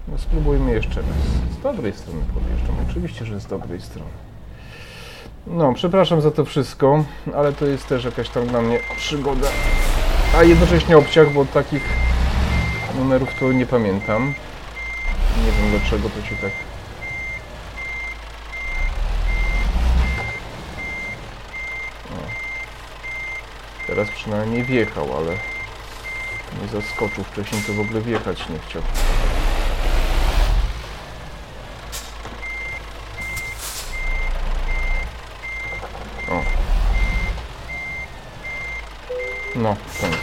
No spróbujmy jeszcze raz. Z dobrej strony podjeżdżam. Oczywiście, że z dobrej strony. No, przepraszam za to wszystko, ale to jest też jakaś tam dla mnie przygoda. A jednocześnie obciach, bo takich numerów to nie pamiętam. Dlaczego to się tak... O. Teraz przynajmniej wjechał, ale nie zaskoczył. Wcześniej to w ogóle wjechać nie chciał. O. No, koniec.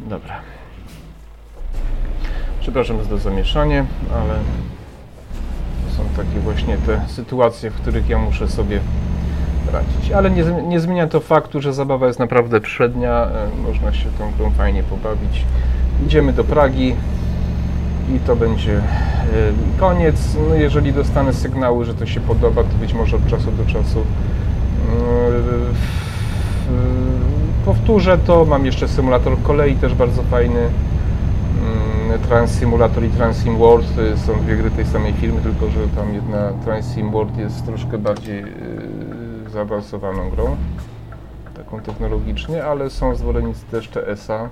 Dobra. Przepraszam za zamieszanie, ale to są takie właśnie te sytuacje, w których ja muszę sobie radzić. Ale nie, nie zmienia to faktu, że zabawa jest naprawdę przednia, e, można się tą grą fajnie pobawić. Idziemy do Pragi i to będzie e, koniec. No jeżeli dostanę sygnały, że to się podoba, to być może od czasu do czasu e, powtórzę to. Mam jeszcze symulator kolei, też bardzo fajny. Mm, Trans Simulator i Trans Sim World są dwie gry tej samej firmy, tylko że tam jedna Trans Sim World jest troszkę bardziej zaawansowaną grą, taką technologicznie, ale są zwolennicy też TS-a,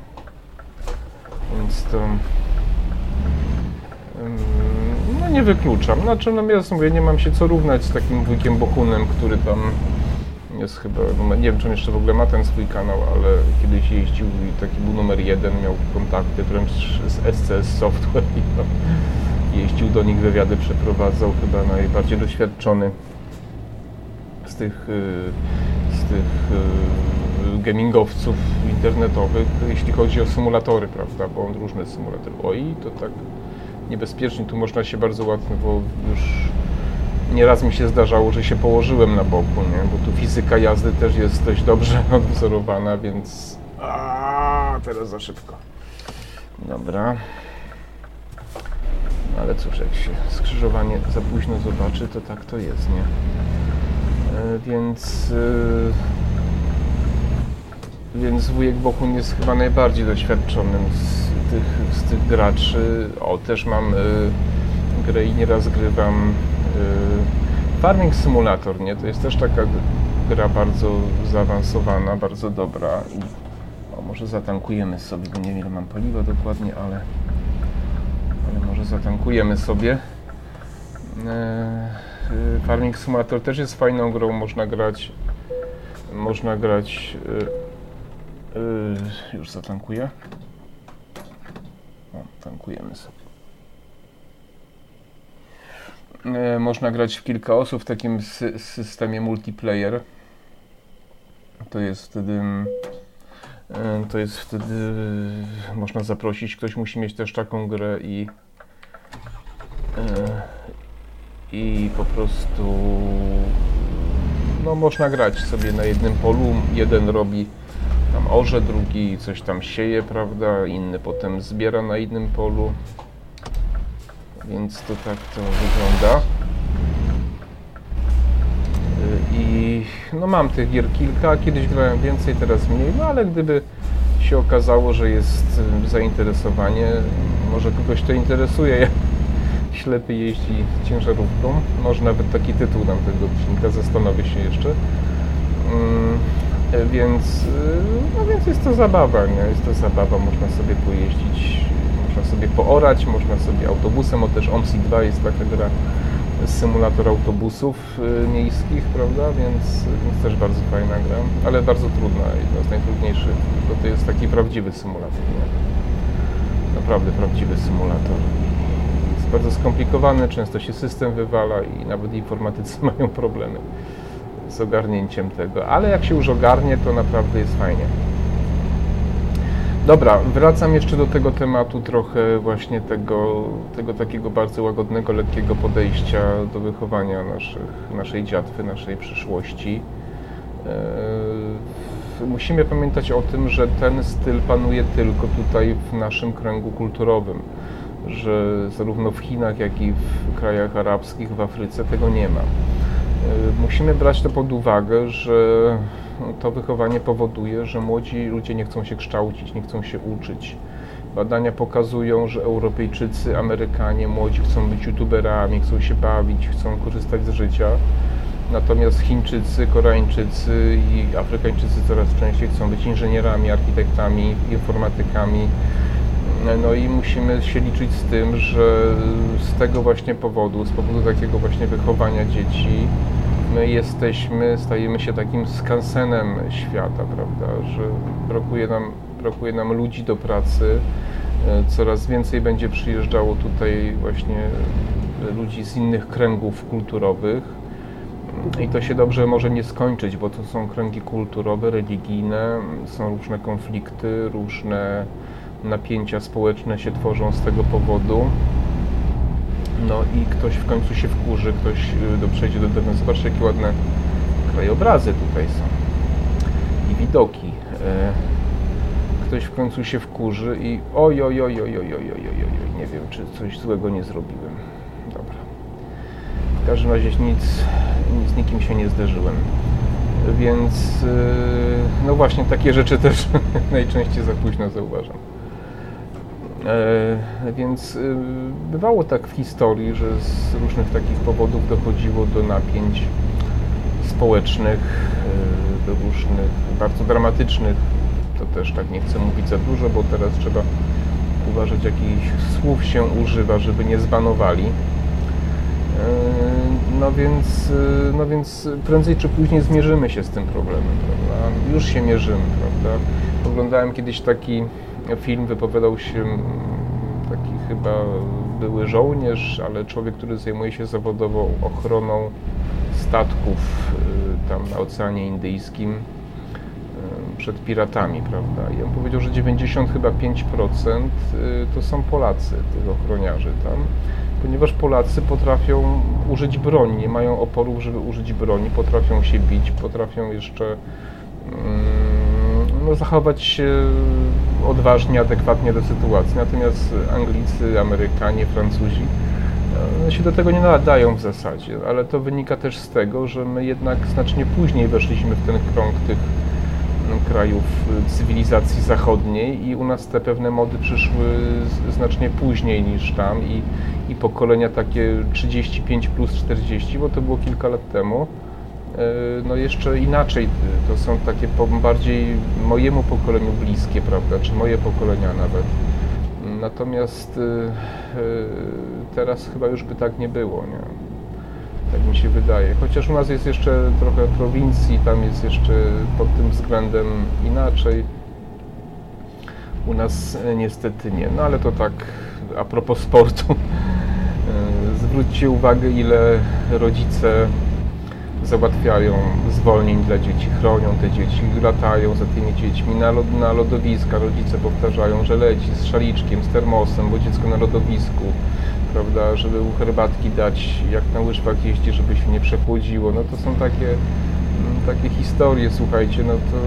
więc to no nie wykluczam. Znaczy, no ja mówię, nie mam się co równać z takim wujkiem Bohunem, który tam jest chyba, no, nie wiem czy on jeszcze w ogóle ma ten swój kanał, ale kiedyś jeździł i taki był numer jeden, miał kontakty wręcz z SCS Software i tam jeździł do nich wywiady, przeprowadzał, chyba najbardziej doświadczony z tych, y, z tych y, gamingowców internetowych, jeśli chodzi o symulatory, prawda, bo on różne symulatory. Oj, to tak niebezpiecznie, tu można się bardzo łatwo, już nieraz mi się zdarzało, że się położyłem na boku, nie? bo tu fizyka jazdy też jest dość dobrze <laughs> odwzorowana, więc... A, teraz za szybko. Dobra. No ale cóż, jak się skrzyżowanie za późno zobaczy, to tak to jest, nie? E, więc e, więc wujek Bohun jest chyba najbardziej doświadczonym z tych, z tych graczy. O, też mam y, grę i nieraz grywam y, Farming Simulator, nie? To jest też taka gra bardzo zaawansowana, bardzo dobra. O, może zatankujemy sobie, bo nie wiem ile mam paliwa dokładnie, ale, ale może zatankujemy sobie. Y, Y, Farming Simulator też jest fajną grą, można grać można grać już zatankuję o, tankujemy sobie można grać w kilka osób w takim sy systemie multiplayer. To jest wtedy y, to jest wtedy można zaprosić, ktoś musi mieć też taką grę i i po prostu no można grać sobie na jednym polu, jeden robi tam orze, drugi coś tam sieje, prawda, inny potem zbiera na innym polu, więc to tak to wygląda. I no mam tych gier kilka, kiedyś grałem więcej, teraz mniej, no ale gdyby się okazało, że jest zainteresowanie, może kogoś to interesuje, ślepy jeździ ciężarówką. Może nawet taki tytuł nam tego odcinka, zastanowię się jeszcze. Mm, więc, y, no więc jest to zabawa, nie? Jest to zabawa, można sobie pojeździć, można sobie poorać, można sobie autobusem, o też OMSI 2 jest taka gra symulator autobusów y, miejskich, prawda, więc, więc też bardzo fajna gra, ale bardzo trudna, jedna z najtrudniejszych, bo to jest taki prawdziwy symulator, nie? Naprawdę prawdziwy symulator bardzo skomplikowany, często się system wywala i nawet informatycy <laughs> mają problemy z ogarnięciem tego, ale jak się już ogarnie, to naprawdę jest fajnie. Dobra, wracam jeszcze do tego tematu trochę właśnie tego, tego takiego bardzo łagodnego, lekkiego podejścia do wychowania naszych, naszej dziatwy, naszej przyszłości. Eee, musimy pamiętać o tym, że ten styl panuje tylko tutaj w naszym kręgu kulturowym że zarówno w Chinach, jak i w krajach arabskich, w Afryce tego nie ma. E, musimy brać to pod uwagę, że to wychowanie powoduje, że młodzi ludzie nie chcą się kształcić, nie chcą się uczyć. Badania pokazują, że Europejczycy, Amerykanie, młodzi chcą być youtuberami, chcą się bawić, chcą korzystać z życia. Natomiast Chińczycy, Koreańczycy i Afrykańczycy coraz częściej chcą być inżynierami, architektami, informatykami, no i musimy się liczyć z tym, że z tego właśnie powodu, z powodu takiego właśnie wychowania dzieci, my jesteśmy, stajemy się takim skansenem świata, prawda, że brakuje nam, brakuje nam ludzi do pracy, e, coraz więcej będzie przyjeżdżało tutaj właśnie ludzi z innych kręgów kulturowych i to się dobrze może nie skończyć, bo to są kręgi kulturowe, religijne, są różne konflikty, różne napięcia społeczne się tworzą z tego powodu. No i ktoś w końcu się wkurzy, ktoś do, przejdzie do domu. Zobaczcie, jakie ładne krajobrazy tutaj są i widoki. Ktoś w końcu się wkurzy i oj, oj, oj, oj, oj, oj, oj, oj, nie wiem, czy coś złego nie zrobiłem. Dobra. W każdym razie nic, nic nikim się nie zderzyłem. Więc no właśnie takie rzeczy też <laughs> najczęściej za późno zauważam. E, więc y, bywało tak w historii, że z różnych takich powodów dochodziło do napięć społecznych, y, do różnych bardzo dramatycznych, to też tak nie chcę mówić za dużo, bo teraz trzeba uważać, jakich słów się używa, żeby nie zbanowali. E, no więc, y, no więc prędzej czy później zmierzymy się z tym problemem, prawda? Już się mierzymy, prawda? Oglądałem kiedyś taki film wypowiadał się taki chyba były żołnierz, ale człowiek, który zajmuje się zawodowo ochroną statków y, tam na Oceanie Indyjskim y, przed piratami, prawda? I on powiedział, że 90 chyba 5% y, to są Polacy, tych ochroniarzy tam, ponieważ Polacy potrafią użyć broni, nie mają oporów, żeby użyć broni, potrafią się bić, potrafią jeszcze mm, no, zachować się odważnie, adekwatnie do sytuacji. Natomiast Anglicy, Amerykanie, Francuzi no, się do tego nie nadają w zasadzie, ale to wynika też z tego, że my jednak znacznie później weszliśmy w ten krąg tych krajów cywilizacji zachodniej i u nas te pewne mody przyszły znacznie później niż tam i, i pokolenia takie 35 plus 40, bo to było kilka lat temu, E, no jeszcze inaczej, to są takie bardziej mojemu pokoleniu bliskie, prawda, czy moje pokolenia nawet. Natomiast e, e, teraz chyba już by tak nie było, nie? Tak mi się wydaje. Chociaż u nas jest jeszcze trochę prowincji, tam jest jeszcze pod tym względem inaczej. U nas niestety nie. No ale to tak a propos sportu. Zwróćcie uwagę, ile rodzice załatwiają zwolnień dla dzieci, chronią te dzieci, latają za tymi dziećmi na, lod, na lodowiska. Rodzice powtarzają, że leci z szaliczkiem, z termosem, bo dziecko na lodowisku, prawda, żeby mu herbatki dać, jak na łyżwach jeździ, żeby się nie przechłodziło. No to są takie, mm, takie historie, słuchajcie, no to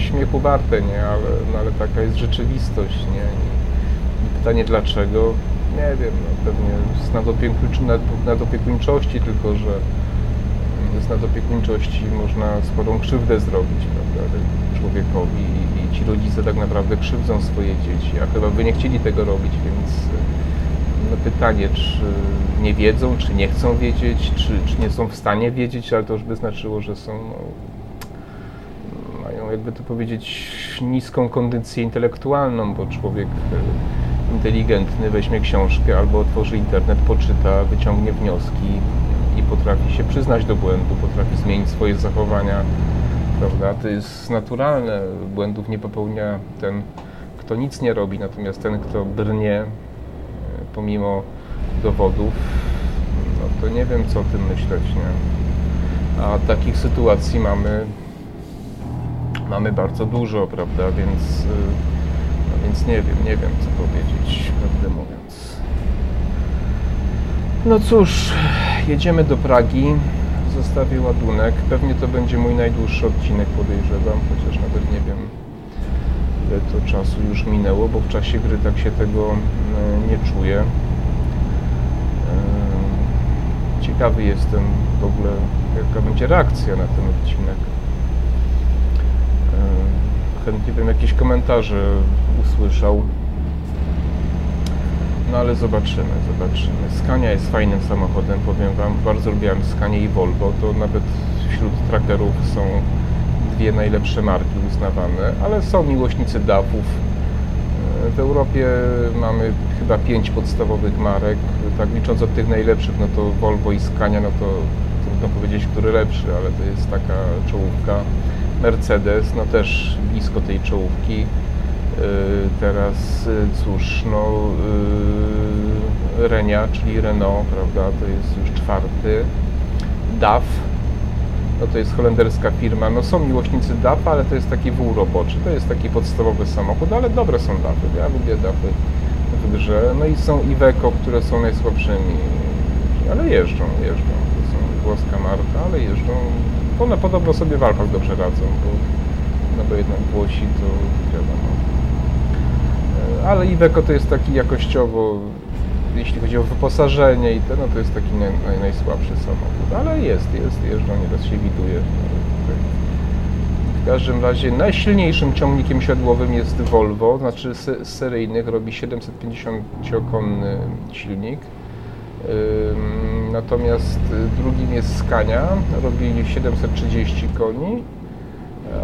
śmiechu warte, nie, ale, no, ale taka jest rzeczywistość, nie. I pytanie dlaczego? Nie wiem, no pewnie z nadopiekuńczości, tylko że z nadopiekuńczości można sporą krzywdę zrobić prawda, człowiekowi i, ci rodzice tak naprawdę krzywdzą swoje dzieci, a chyba by nie chcieli tego robić, więc no pytanie, czy nie wiedzą, czy nie chcą wiedzieć, czy, czy nie są w stanie wiedzieć, ale to już by znaczyło, że są no, mają, jakby to powiedzieć, niską kondycję intelektualną, bo człowiek e, inteligentny weźmie książkę albo otworzy internet, poczyta, wyciągnie wnioski, i potrafi się przyznać do błędu, potrafi zmienić swoje zachowania, prawda? To jest naturalne. Błędów nie popełnia ten, kto nic nie robi, natomiast ten, kto brnie e, pomimo dowodów, no to nie wiem, co o tym myśleć, nie? A takich sytuacji mamy, mamy bardzo dużo, prawda? Więc, e, no więc nie wiem, nie wiem, co powiedzieć, prawdę mówiąc. No cóż, jedziemy do Pragi. Zostawię ładunek. Pewnie to będzie mój najdłuższy odcinek, podejrzewam, chociaż nawet nie wiem, ile to czasu już minęło, bo w czasie gry tak się tego e, nie czuję. E, ciekawy jestem w ogóle, jaka będzie reakcja na ten odcinek. E, chętnie bym jakieś komentarze usłyszał. No ale zobaczymy, zobaczymy. Scania jest fajnym samochodem, powiem Wam. Bardzo lubiłem Scania i Volvo. To nawet wśród trackerów są dwie najlepsze marki uznawane, ale są miłośnicy DAF-ów. W Europie mamy chyba pięć podstawowych marek. Tak licząc od tych najlepszych, no to Volvo i Scania, no to trudno powiedzieć, który lepszy, ale to jest taka czołówka. Mercedes, no też blisko tej czołówki. Y, teraz y, cóż, no y, Renia, czyli Renault, prawda, to jest już czwarty. DAF, no to jest holenderska firma. No są miłośnicy DAF, ale to jest taki wół roboczy. To jest taki podstawowy samochód, ale dobre są DAFy. Ja lubię DAFy w grze. No i są Iveco, które są najsłabszymi, ale jeżdżą, jeżdżą. To są włoska marka, ale jeżdżą. One podobno sobie w Alpach dobrze radzą, bo, no bo jednak Włosi to wiadomo. Ale Iveco to jest taki jakościowo jeśli chodzi o wyposażenie i to, no to jest taki naj, naj, najsłabszy samochód, ale jest, jest, jeżdżą, nieraz się widuje. W każdym razie najsilniejszym ciągnikiem siodłowym jest Volvo, znaczy z seryjnych robi 750-konny silnik. Natomiast drugim jest Scania, robi 730 koni,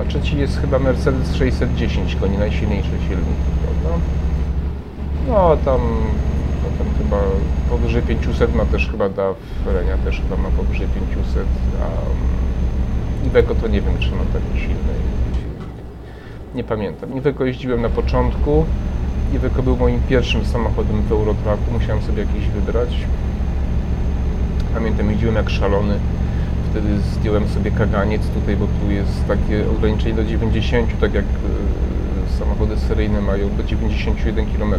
a trzeci jest chyba Mercedes 610 koni, najsilniejszy silnik, prawda? No tam tam chyba powyżej 500 ma też chyba da Renia też chyba ma powyżej 500, a Iveco to nie wiem, czy ma taki silny. Nie pamiętam. Iveco jeździłem na początku. Iveco był moim pierwszym samochodem w Eurotraku. Musiałem sobie jakiś wybrać. Pamiętam, jeździłem jak szalony. Wtedy zdjąłem sobie kaganiec tutaj, bo tu jest takie ograniczenie do 90, tak jak e, samochody seryjne mają do 91 km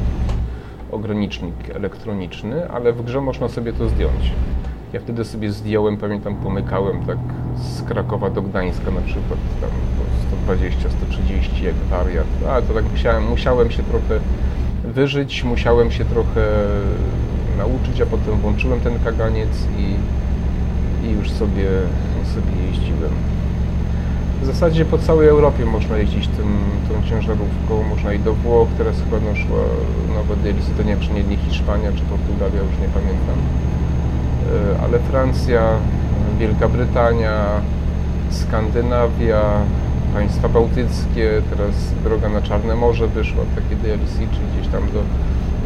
ogranicznik elektroniczny, ale w grze można sobie to zdjąć. Ja wtedy sobie zdjąłem, pamiętam, pomykałem tak z Krakowa do Gdańska na przykład, tam po 120, 130 jak wariat, ale to tak musiałem, musiałem się trochę wyżyć, musiałem się trochę nauczyć, a potem włączyłem ten kaganiec i, i już sobie, sobie jeździłem. W zasadzie po całej Europie można jeździć tym, tą ciężarówką, można i do Włoch, teraz chyba no szła nowa DLC, to nie czy nie, nie Hiszpania, czy Portugalia, już nie pamiętam. E, ale Francja, Wielka Brytania, Skandynawia, państwa bałtyckie, teraz droga na Czarne Morze wyszła, takie DLC, czy gdzieś tam do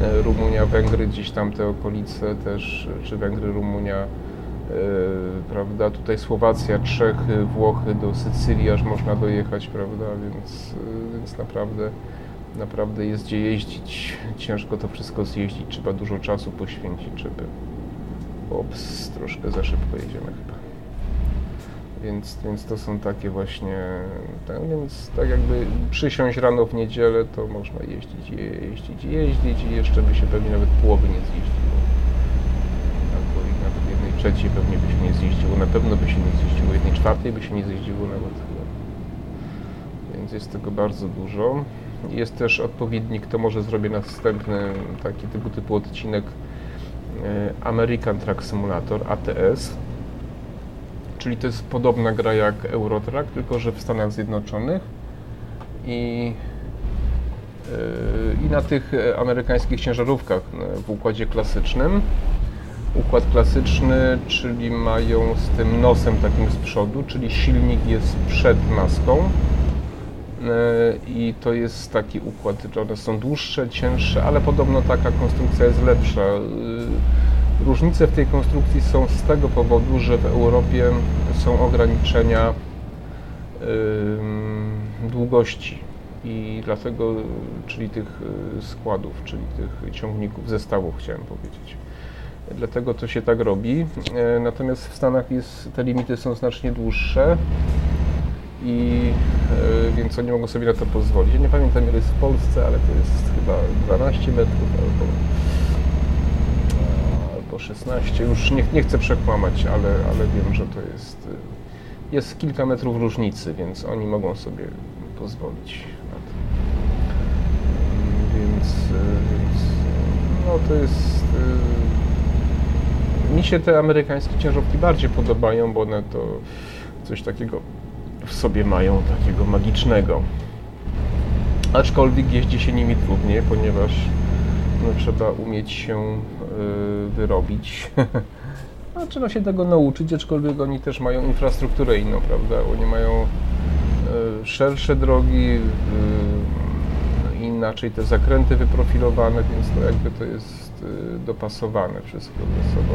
e, Rumunia, Węgry, gdzieś tam te okolice też, czy Węgry, Rumunia, prawda, tutaj Słowacja, Czechy, Włochy, do Sycylii aż można dojechać, prawda, więc, e, więc naprawdę, naprawdę jest gdzie jeździć. Ciężko to wszystko zjeździć, trzeba dużo czasu poświęcić, żeby... Ops, troszkę za szybko jedziemy chyba. Więc, więc to są takie właśnie, tak, więc tak jakby przysiąść rano w niedzielę, to można jeździć, jeździć, jeździć i jeszcze by się pewnie nawet połowy nie zjeździło trzeciej pewnie by się nie zjeździło, na pewno by się nie zjeździło, jednej czwartej by się nie zjeździło nawet chyba. Więc jest tego bardzo dużo. Jest też odpowiednik, to może zrobię następny taki typu, typu odcinek e, American Truck Simulator, ATS. Czyli to jest podobna gra jak Eurotrack, tylko że w Stanach Zjednoczonych. I e, i na tych amerykańskich ciężarówkach w układzie klasycznym układ klasyczny, czyli mają z tym nosem takim z przodu, czyli silnik jest przed maską. E, i to jest taki układ, że one są dłuższe, cięższe, ale podobno taka konstrukcja jest lepsza. E, różnice w tej konstrukcji są z tego powodu, że w Europie są ograniczenia długości. I dlatego, czyli tych e, składów, czyli tych ciągników, zestawów chciałem powiedzieć dlatego to się tak robi. E, natomiast w Stanach jest, te limity są znacznie dłuższe i e, więc oni mogą sobie na to pozwolić. Ja nie pamiętam ile jest w Polsce, ale to jest chyba 12 metrów albo, albo 16. Już nie, nie chcę przekłamać, ale, ale wiem, że to jest, jest kilka metrów różnicy, więc oni mogą sobie pozwolić na to. Więc, e, więc no to jest mi się te amerykańskie ciężarówki bardziej podobają, bo one to coś takiego w sobie mają, takiego magicznego. Aczkolwiek jeździ się nimi trudniej, ponieważ no, trzeba umieć się y, wyrobić. <laughs> A trzeba się tego nauczyć, aczkolwiek oni też mają infrastrukturę inną, prawda? Oni mają y, szersze drogi, y, inaczej te zakręty wyprofilowane, więc to jakby to jest Y, dopasowane wszystko ze sobą.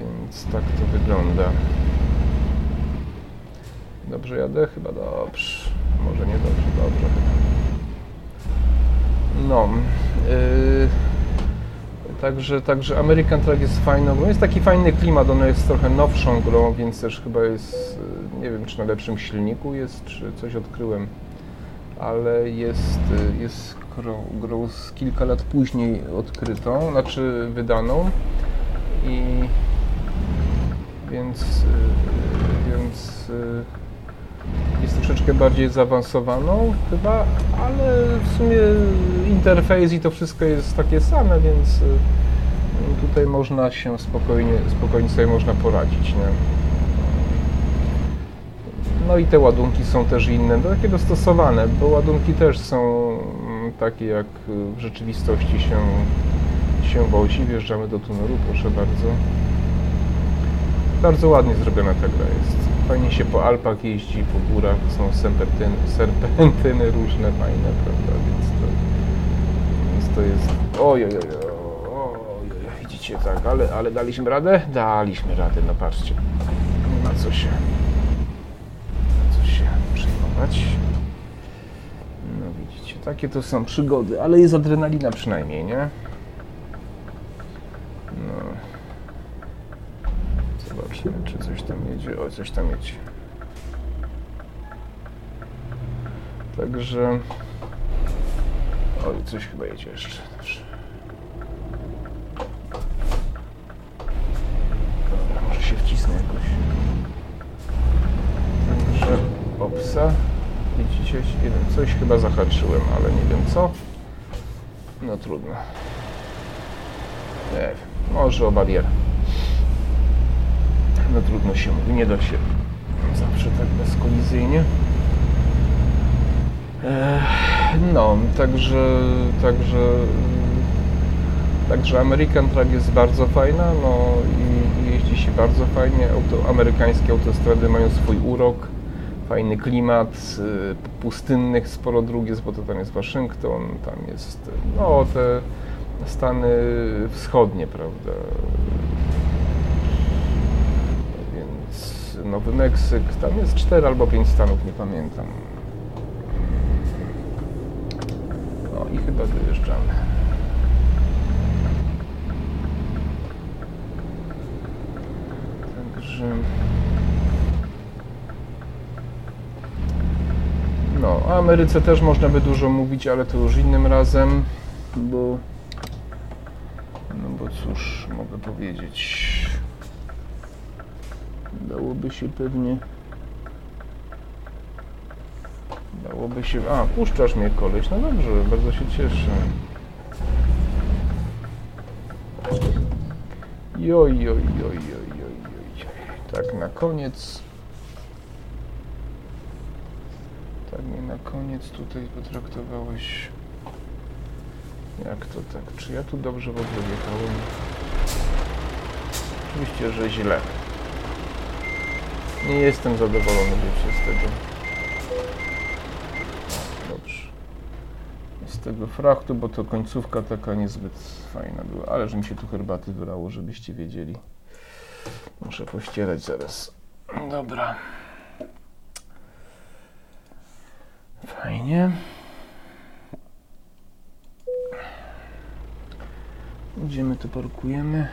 Więc tak to wygląda. Dobrze jadę? Chyba dobrze. Może nie dobrze, dobrze. No. Yy, Także, także American Truck jest fajną grą. Jest taki fajny klimat, ona jest trochę nowszą grą, więc też chyba jest, y, nie wiem czy na lepszym silniku jest, czy coś odkryłem, ale jest, y, jest z kilka lat później odkrytą, znaczy wydaną i więc, y, więc jest troszeczkę bardziej zaawansowaną chyba, ale w sumie interfejs i to wszystko jest takie same, więc y, tutaj można się spokojnie, spokojnie sobie można poradzić. Nie? No i te ładunki są też inne, takie dostosowane, bo ładunki też są takie jak w rzeczywistości się, się wozi. Wjeżdżamy do tunelu, proszę bardzo. Bardzo ładnie zrobiona ta gra jest. Fajnie się po Alpach jeździ, po górach, są serpentyny, serpentyny różne, fajne, prawda, więc to, więc to jest... Oj, oj, oj, oj, oj, widzicie, tak, ale, ale daliśmy radę? Daliśmy radę, no patrzcie. Ma co się, ma co się przejmować. No takie to są przygody, ale jest adrenalina przynajmniej, nie? Zobaczmy, czy coś tam jedzie. O, coś tam jedzie. Także... Oj, coś chyba jedzie jeszcze. Dobra, może się wcisnę jakoś. Także opsa. Nie wiem, coś chyba zahaczyłem, ale nie wiem co. No trudno. Nie wiem, może o barierę no trudno się mówi, nie da się zawsze tak bezkolizyjnie. No, także, także, także American Track jest bardzo fajna, no i, i jeździ się bardzo fajnie. Auto, amerykańskie autostrady mają swój urok, fajny klimat, y, pustynnych sporo dróg jest, bo to tam jest Waszyngton, tam jest, no te Stany wschodnie, prawda, Nowy Meksyk, tam jest 4 albo 5 stanów, nie pamiętam. No i chyba dojeżdżamy. Także... No, o Ameryce też można by dużo mówić, ale to już innym razem, bo... No bo cóż mogę powiedzieć dałoby się pewnie dałoby się... A, puszczasz mnie koleś, no dobrze, bardzo się cieszę. Joj, joj, joj, joj, joj, joj. Tak, na koniec... Mnie na koniec tutaj potraktowałeś... Jak to tak? Czy ja tu dobrze w ogóle jechałem? Oczywiście, że źle. Nie jestem zadowolony wiecie, z tego. Dobrze. Z tego frachtu, bo to końcówka taka niezbyt fajna była. Ale że mi się tu herbaty wylało, żebyście wiedzieli. Muszę pościerać zaraz. Dobra. Fajnie. Idziemy, tu parkujemy.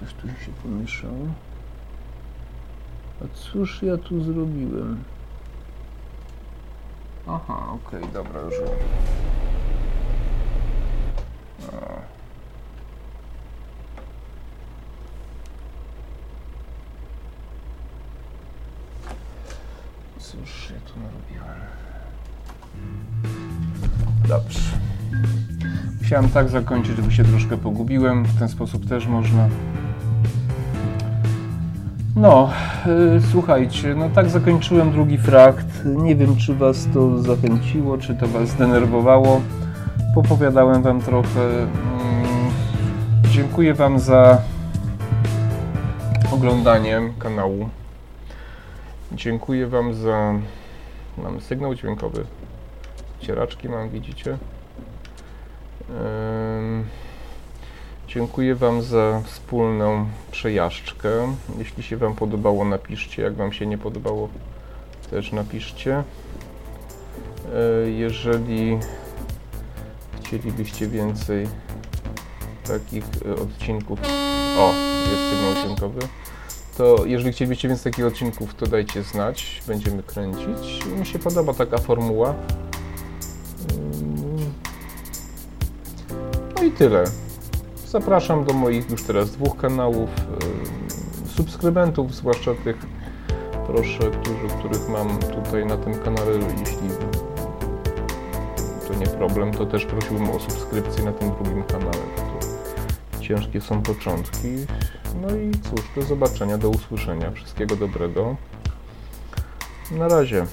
Coś tu się pomieszało. A cóż ja tu zrobiłem? Aha, okej, okay, dobra, już. Cóż ja tu narobiłem? Dobrze. Musiałem tak zakończyć, żeby się troszkę pogubiłem. W ten sposób też można. No, yy, słuchajcie, no tak zakończyłem drugi frakt. Nie wiem, czy Was to zachęciło, czy to Was zdenerwowało. Popowiadałem Wam trochę. Yy, dziękuję Wam za oglądanie kanału. Dziękuję Wam za Mamy sygnał dźwiękowy. Cieraczki mam, widzicie? Ym, Dziękuję Wam za wspólną przejażdżkę. Jeśli się Wam podobało, napiszcie. Jak Wam się nie podobało, też napiszcie. E, Jeżeli chcielibyście więcej takich e, odcinków, o, jest sygnał dźwiękowy, to jeżeli chcielibyście więcej takich odcinków, to dajcie znać, będziemy kręcić. Mi się podoba taka formuła. Ym, No i tyle. Zapraszam do moich już teraz dwóch kanałów, subskrybentów, zwłaszcza tych, proszę, którzy, których mam tutaj na tym kanale, jeśli to nie problem, to też prosiłbym o subskrypcję na tym drugim kanale. To ciężkie są początki. No i cóż, do zobaczenia, do usłyszenia. Wszystkiego dobrego. Na razie.